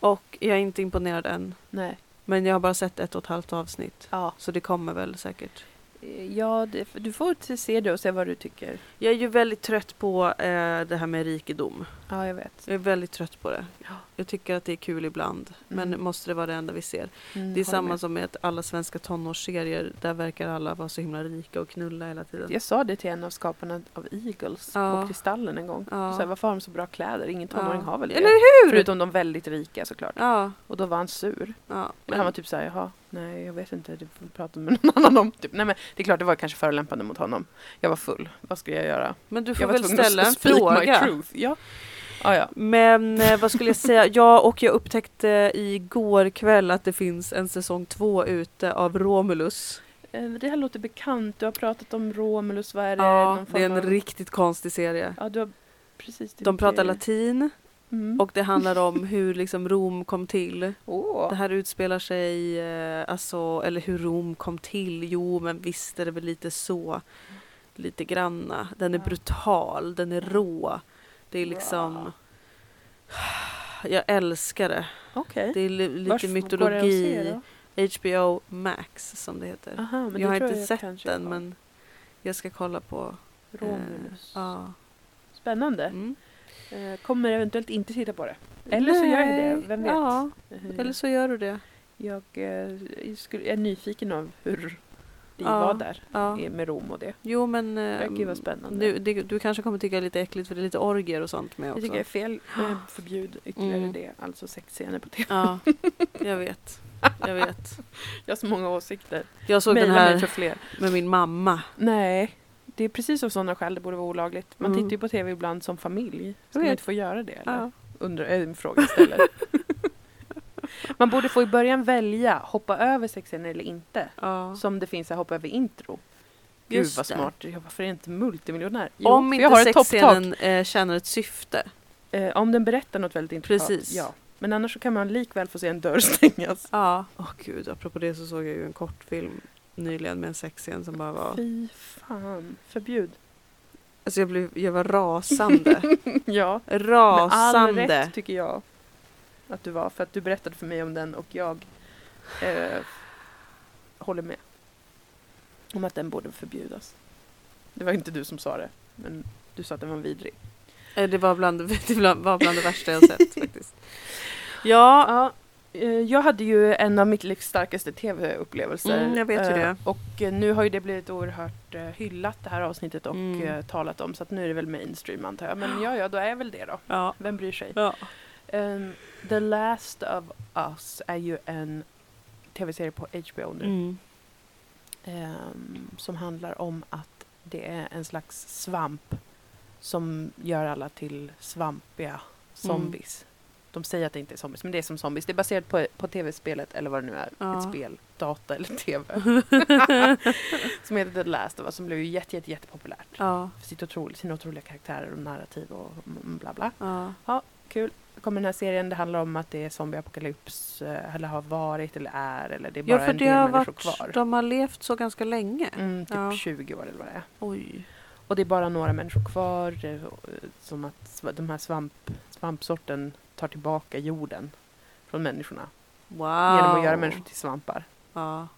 Och jag är inte imponerad än. Nej. Men jag har bara sett ett och ett halvt avsnitt. Ja, Så det kommer väl säkert. Eh, ja det, du får se det och se vad du tycker. Jag är ju väldigt trött på eh, det här med rikedom. Ja, jag vet. Jag är väldigt trött på det. Ja. Jag tycker att det är kul ibland. Men Mm. måste det vara det enda vi ser? Mm, Det är samma med. som med att alla svenska tonårsserier. Där verkar alla vara så himla rika och knulla hela tiden. Jag sa det till en av skaparna av Eagles Ja. på Kristallen en gång. Ja. Så här, varför har de så bra kläder? Ingen tonåring Ja. har väl det? Eller hur? Förutom de väldigt rika såklart. Ja, Och då var han sur. ja. Men han var typ såhär, jaha, nej jag vet inte, du får prata med någon annan om. Typ. Nej men det är klart det var kanske förolämpande mot honom. Jag var full, vad ska jag göra? Men du jag får var väl ställa en fråga. truth. Ja. Ah, ja. Men eh, vad skulle jag säga? Ja, och jag upptäckte igår kväll att det finns en säsong två ute av Romulus. Eh, Det här låter bekant, du har pratat om Romulus, vad är det? Ja, det är en av- riktigt konstig serie. Ja, du har precis De pratar latin mm. och det handlar om hur liksom Rom kom till. Åh. Det här utspelar sig, eh, alltså, eller hur Rom kom till. Jo, men visst är det väl lite så. Lite granna. Den är brutal, den är rå. Det är liksom... Jag älskar det. Okej. Det är lite se mytologi. HBO Max som det heter. Aha, jag har inte sett kanske den men jag ska kolla på. eh, Romulus. ja. Spännande. Mm. Eh, kommer eventuellt inte titta på det. Eller så gör jag det, Nej, vem vet? Ja, Eh, eller så gör du det. Jag eh, skulle, är nyfiken av hur det Ja. var där Ja. med Rom och det. Jo men eh, Det verkar ju vara spännande. du, det, du kanske kommer tycka det är lite äckligt för det är lite orger och sånt med Jag också. tycker det är fel. *gasps* Förbjud ytterligare Mm. det. Alltså sexscener på tv. Ja, jag vet. Jag vet. *laughs* Jag har så många åsikter. Jag såg den Mejla för här fler. med min mamma. Nej, det är precis av sådana skäl det borde vara olagligt. Man Mm. tittar ju på tv ibland som familj. Ska man inte få göra det? Eller? Ja. Undrar, är en fråga istället. *laughs* man borde få i början välja hoppa över sexscener eller inte. Ja. Som det finns att hoppa över intro. Gud Just vad smart. Varför är jag inte multimiljonär? Om för inte jag har sexscenen eh, tjänar ett syfte. Eh, om den berättar något väldigt. Precis. Ja. Men annars så kan man likväl få se en dörr *laughs* stängas. Ja. Åh gud, apropå det så såg jag ju en kortfilm nyligen med en sexscen som bara var... Fy fan. Förbjud. Alltså jag, blev, jag var rasande. *laughs* ja. Med all rasande. rätt tycker jag att du var. För att du berättade för mig om den och jag eh, håller med. Om att den borde förbjudas. Det var inte du som sa det. Men du sa att den var vidrig. Eh, Det var bland, det *laughs* var bland det värsta jag sett faktiskt. Ja, Ja, jag hade ju en av mitt livs starkaste tv-upplevelser. Mm, jag vet ju Eh, det. Och eh, nu har ju det blivit oerhört eh, hyllat det här avsnittet och Mm. eh, talat om. Så att nu är det väl mainstream antar jag. Men ja, ja, då är väl det då. ja, Vem bryr sig? ja. Um, The Last of Us är ju en tv-serie på HBO nu. Mm. ehm, som handlar om att det är en slags svamp som gör alla till svampiga zombies. De säger att det inte är zombies, men det är som zombies. Det är baserat på, på tv-spelet, eller vad det nu är. Ja. Ett spel, data eller tv. *laughs* som heter The Last of Us, som blev ju jätte, jätte, jättepopulärt. ja, För sitt otroliga, sina otroliga karaktärer och narrativ och bla bla. ja. Kul. Det kommer den här serien, det handlar om att det är zombieapokalyps, eh, eller har varit eller är, eller det är bara Ja, för en det del har människor varit, kvar. de har levt så ganska länge. Mm, typ Ja. 20 år eller vad det är. Oj. Och det är bara några människor kvar, eh, eh, som att de här svamp, svampsorten tar tillbaka jorden från människorna. Wow. Genom att göra människor till svampar. Ja.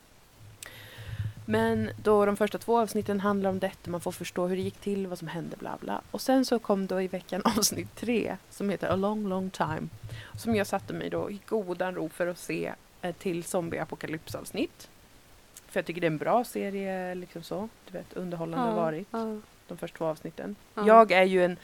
Men då de första två avsnitten handlar om detta, man får förstå hur det gick till, vad som hände, bla bla. Och sen så kom då i veckan *laughs* avsnitt tre, som heter A long long time. Som jag satte mig då i godan ro för att se ett till zombieapokalypsavsnitt. För jag tycker det är en bra serie, liksom så. Du vet, underhållande har varit, Ja. de första två avsnitten. Ja. Jag är ju en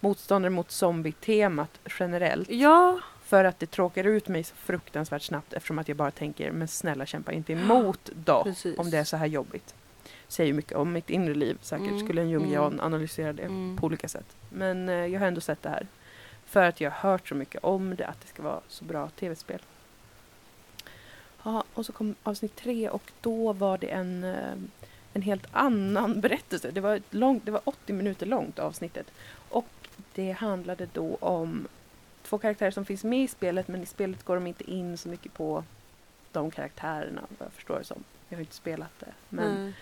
motståndare mot zombie-temat generellt. ja, För att det tråkar ut mig så fruktansvärt snabbt eftersom att jag bara tänker, men snälla kämpa inte emot då. precis. Om det är så här jobbigt. Säger mycket om mitt inre liv säkert. Mm, Skulle en jungian mm. analysera det Mm. på olika sätt. Men eh, jag har ändå sett det här. För att jag har hört så mycket om det, att det ska vara så bra tv-spel. Ja, och så kom avsnitt tre och då var det en, eh, en helt annan *laughs* berättelse. Det var, långt, det var 80 minuter långt avsnittet. Och det handlade då om två karaktärer som finns med i spelet men i spelet går de inte in så mycket på de karaktärerna vad jag förstår det som. Jag har inte spelat det. Men, Nej.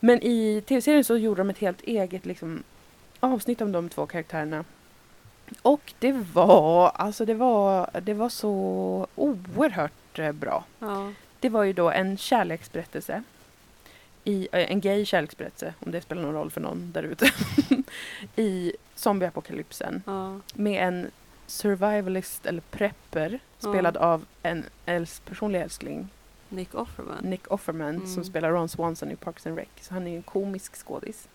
men i tv-serien så gjorde de ett helt eget liksom, avsnitt om de två karaktärerna. Och det var, alltså det var, det var så oerhört eh, bra. Ja. Det var ju då en kärleksberättelse. I, eh, en gay kärleksberättelse, om det spelar någon roll för någon där ute. *laughs* I zombieapokalypsen Ja. med en survivalist eller prepper spelad av en äls personlig älskling, Nick Offerman. Nick Offerman, Mm. som spelar Ron Swanson i Parks and Rec. Så han är en komisk skådis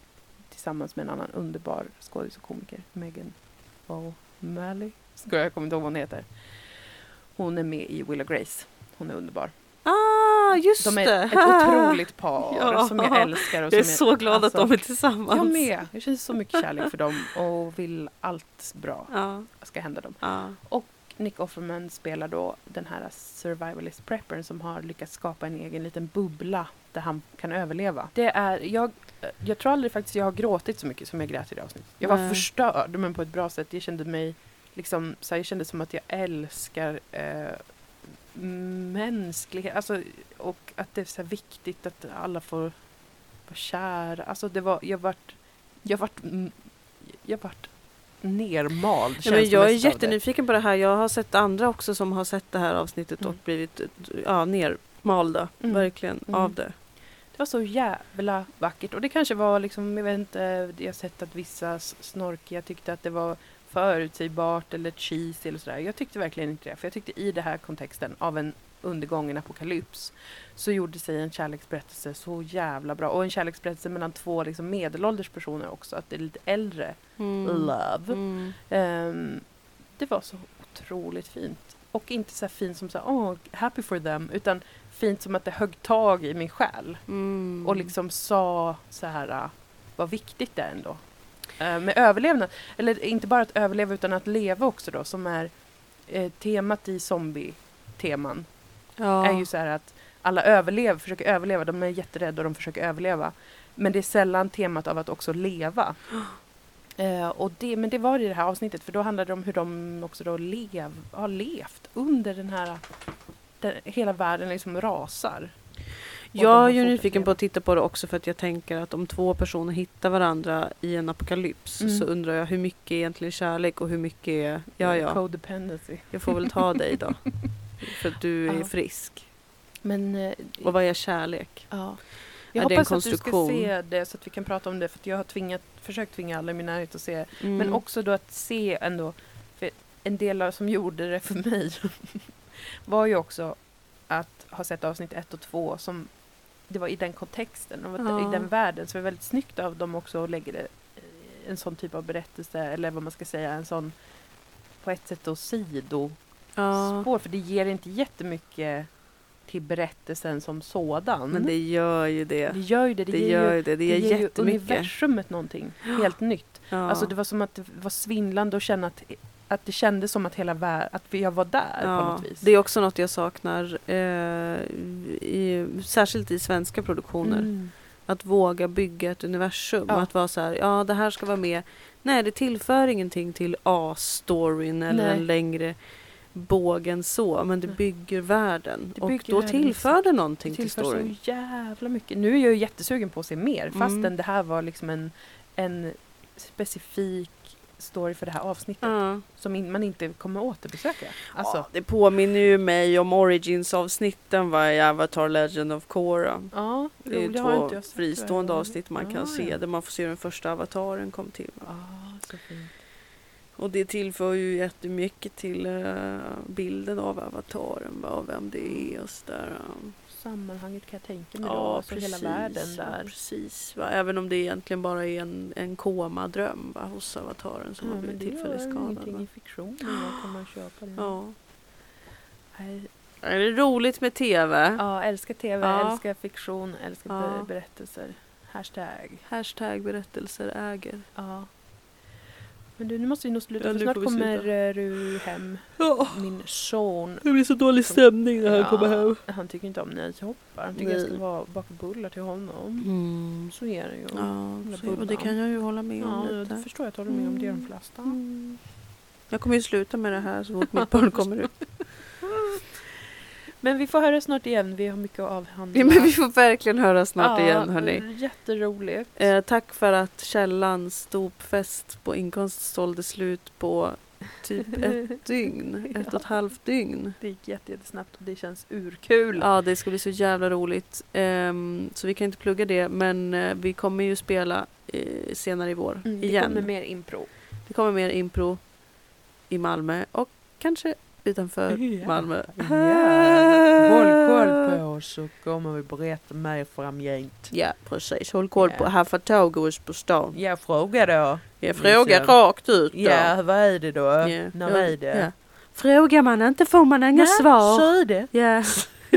tillsammans med en annan underbar skådis och komiker, Megan O'Malley. Ska jag kommer inte ihåg vad hon heter. Hon är med i Will Grace. Hon är underbar. Ah, just De är det! ett otroligt par *laughs* Ja. som jag älskar. Och Jag är så glad alltså, att de är tillsammans. Jag med. Jag känner så mycket kärlek för dem och vill allt bra *laughs* Ja, ska hända dem. ja. Nick Offerman spelar då den här survivalist preppern som har lyckats skapa en egen liten bubbla där han kan överleva. Det är, jag, jag tror aldrig faktiskt jag har gråtit så mycket som jag grät i det avsnittet. Jag var Nej. förstörd men på ett bra sätt. Jag kände mig liksom, så här, jag kände som att jag älskar eh, mänsklighet. Alltså, och att det är så viktigt att alla får vara kära. Alltså det var, jag vart, jag vart, jag vart nermald Ja, men jag är jättenyfiken på det här. Jag har sett andra också som har sett det här avsnittet och Mm. blivit ja, nermalda, Mm. verkligen, Mm. av det. Det var så jävla vackert. Och det kanske var liksom, jag vet inte, jag har sett att vissa snorkiga tyckte att det var förutsägbart eller cheesy eller sådär. Jag tyckte verkligen inte det. För jag tyckte i den här kontexten av en undergången apokalyps så gjorde sig en kärleksberättelse så jävla bra. Och en kärleksberättelse mellan två liksom medelålders personer också. Att det är lite äldre Mm. love. Mm. Ehm, det var så otroligt fint. Och inte så fint som så här, oh, happy for them. Utan fint som att det högg tag i min själ. Mm. Och liksom sa så här äh, vad viktigt det är ändå. Eh, med överlevnad. Eller inte bara att överleva utan att leva också då. Som är eh, temat i zombie-teman. Ja. Är ju så här att alla överlever, försöker överleva. De är jätterädda och de försöker överleva. Men det är sällan temat av att också leva. *gasps* Eh, och det, men det var i det här avsnittet för då handlade det om hur de också då lev, har levt under den här där hela världen liksom rasar. Jag är ju nyfiken på att titta på det också för att jag tänker att om två personer hittar varandra i en apokalyps Mm. så undrar jag hur mycket är egentligen kärlek och hur mycket är, ja ja, Codependency. jag får väl ta dig då. *laughs* För att du är Ja. frisk. Men eh, Och vad är kärlek? ja. Är jag en hoppas att du ska se det så att vi kan prata om det för jag har tvingat, försökt tvinga alla i min närhet att se Mm. Men också då att se ändå, för en del av som gjorde det för mig *laughs* var ju också att ha sett avsnitt ett och två som det var i den kontexten och Ja. i den världen. Så det är väldigt snyggt av dem också att lägga det, eh, en sån typ av berättelse eller vad man ska säga, en sån på ett sätt då sidospår. Ja. För det ger inte jättemycket till berättelsen som sådan. Men det gör ju det. det gör ju det. Det, Det ger gör ju, det. Det det ger ger ju jättemycket. universumet någonting helt nytt. *gasps* Ja. Alltså det var som att det var svindlande att känna att, att det kändes som att hela världen, att jag var där på Ja, något vis. det är också något jag saknar, eh, i, särskilt i svenska produktioner. Mm. Att våga bygga ett universum. Ja. Att vara så här, ja det här ska vara med. Nej, det tillför ingenting till A-storyn eller Nej. en längre bågen så. Men det Nej. bygger världen. Det och bygger då världen, tillför det någonting Det till tillför storyn. så jävla mycket. Nu är jag ju jättesugen på att se mer fastän Mm. det här var liksom en, en specifik story för det här avsnittet Ja. som in, man inte kommer återbesöka. Alltså, Ja, det påminner ju mig om Origins-avsnitten va, i Avatar Legend of Korra. ja, Det är ju det två fristående avsnitt man kan Ah, se ja. där man får se den första avataren kom till. va. Ah, så fint. Och det tillför ju jättemycket till eh, bilden av avataren, va, och vem det är och sådär. Sammanhanget kan jag tänka mig då, alltså hela världen ja, där. precis. Va? Även om det egentligen bara är en, en komadröm va, hos avataren som Ja, har men blivit det tillfälligt gör skadad. ingenting Va? i fiktionen, kan man köpa det. Ja. Är det roligt med TV? Ja, älskar tv, Ja. älskar fiktion, älskar Ja. be- berättelser. Hashtag. Hashtag berättelser äger. Ja. Men du, nu måste vi nog sluta Ja, för snart kommer sluta. eh, du hem. Ja, Min son. det blir så dålig stämning när han Ja, kommer hem. Han tycker inte om nejhoppar. Han tycker jag ska Nej. vara baka bullar till honom. Mm. Så är det ju. Ja, så, och det kan jag ju hålla med om Ja, lite. det förstår jag att du håller med om. Det är de Mm. flesta. Mm. Jag kommer ju sluta med det här så fort mitt barn kommer ut. *laughs* Men vi får höra snart igen. Vi har mycket att avhandla. Ja, men vi får verkligen höra snart Ja, igen hörni. Jätteroligt. Eh, tack för att Källans dopfest på inkomst sålde slut på typ ett *laughs* dygn. Ett och ett halvt dygn. Det gick jätte- jättesnabbt och det känns urkul. Ja, det ska bli så jävla roligt. Ehm, så vi kan inte plugga det, men eh, vi kommer ju spela eh, senare i vår Mm, det igen. kommer mer impro. Det kommer mer impro i Malmö och kanske utanför Ja. Malmö. Ja, håll koll på oss så kommer vi berätta mer framgent. Ja, precis. Håll koll på Ja. Hafatagos på stan. Ja, fråga då. Jag frågar Liksom. rakt ut då. Ja, vad är det då? Ja. När Ja. är det? Ja. Frågar man inte får man inga Nej, svar. Så är det. Ja.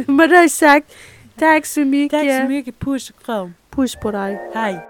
*laughs* Med det sagt, tack så mycket. Tack så mycket. Puss och kram. Puss på dig. Hej.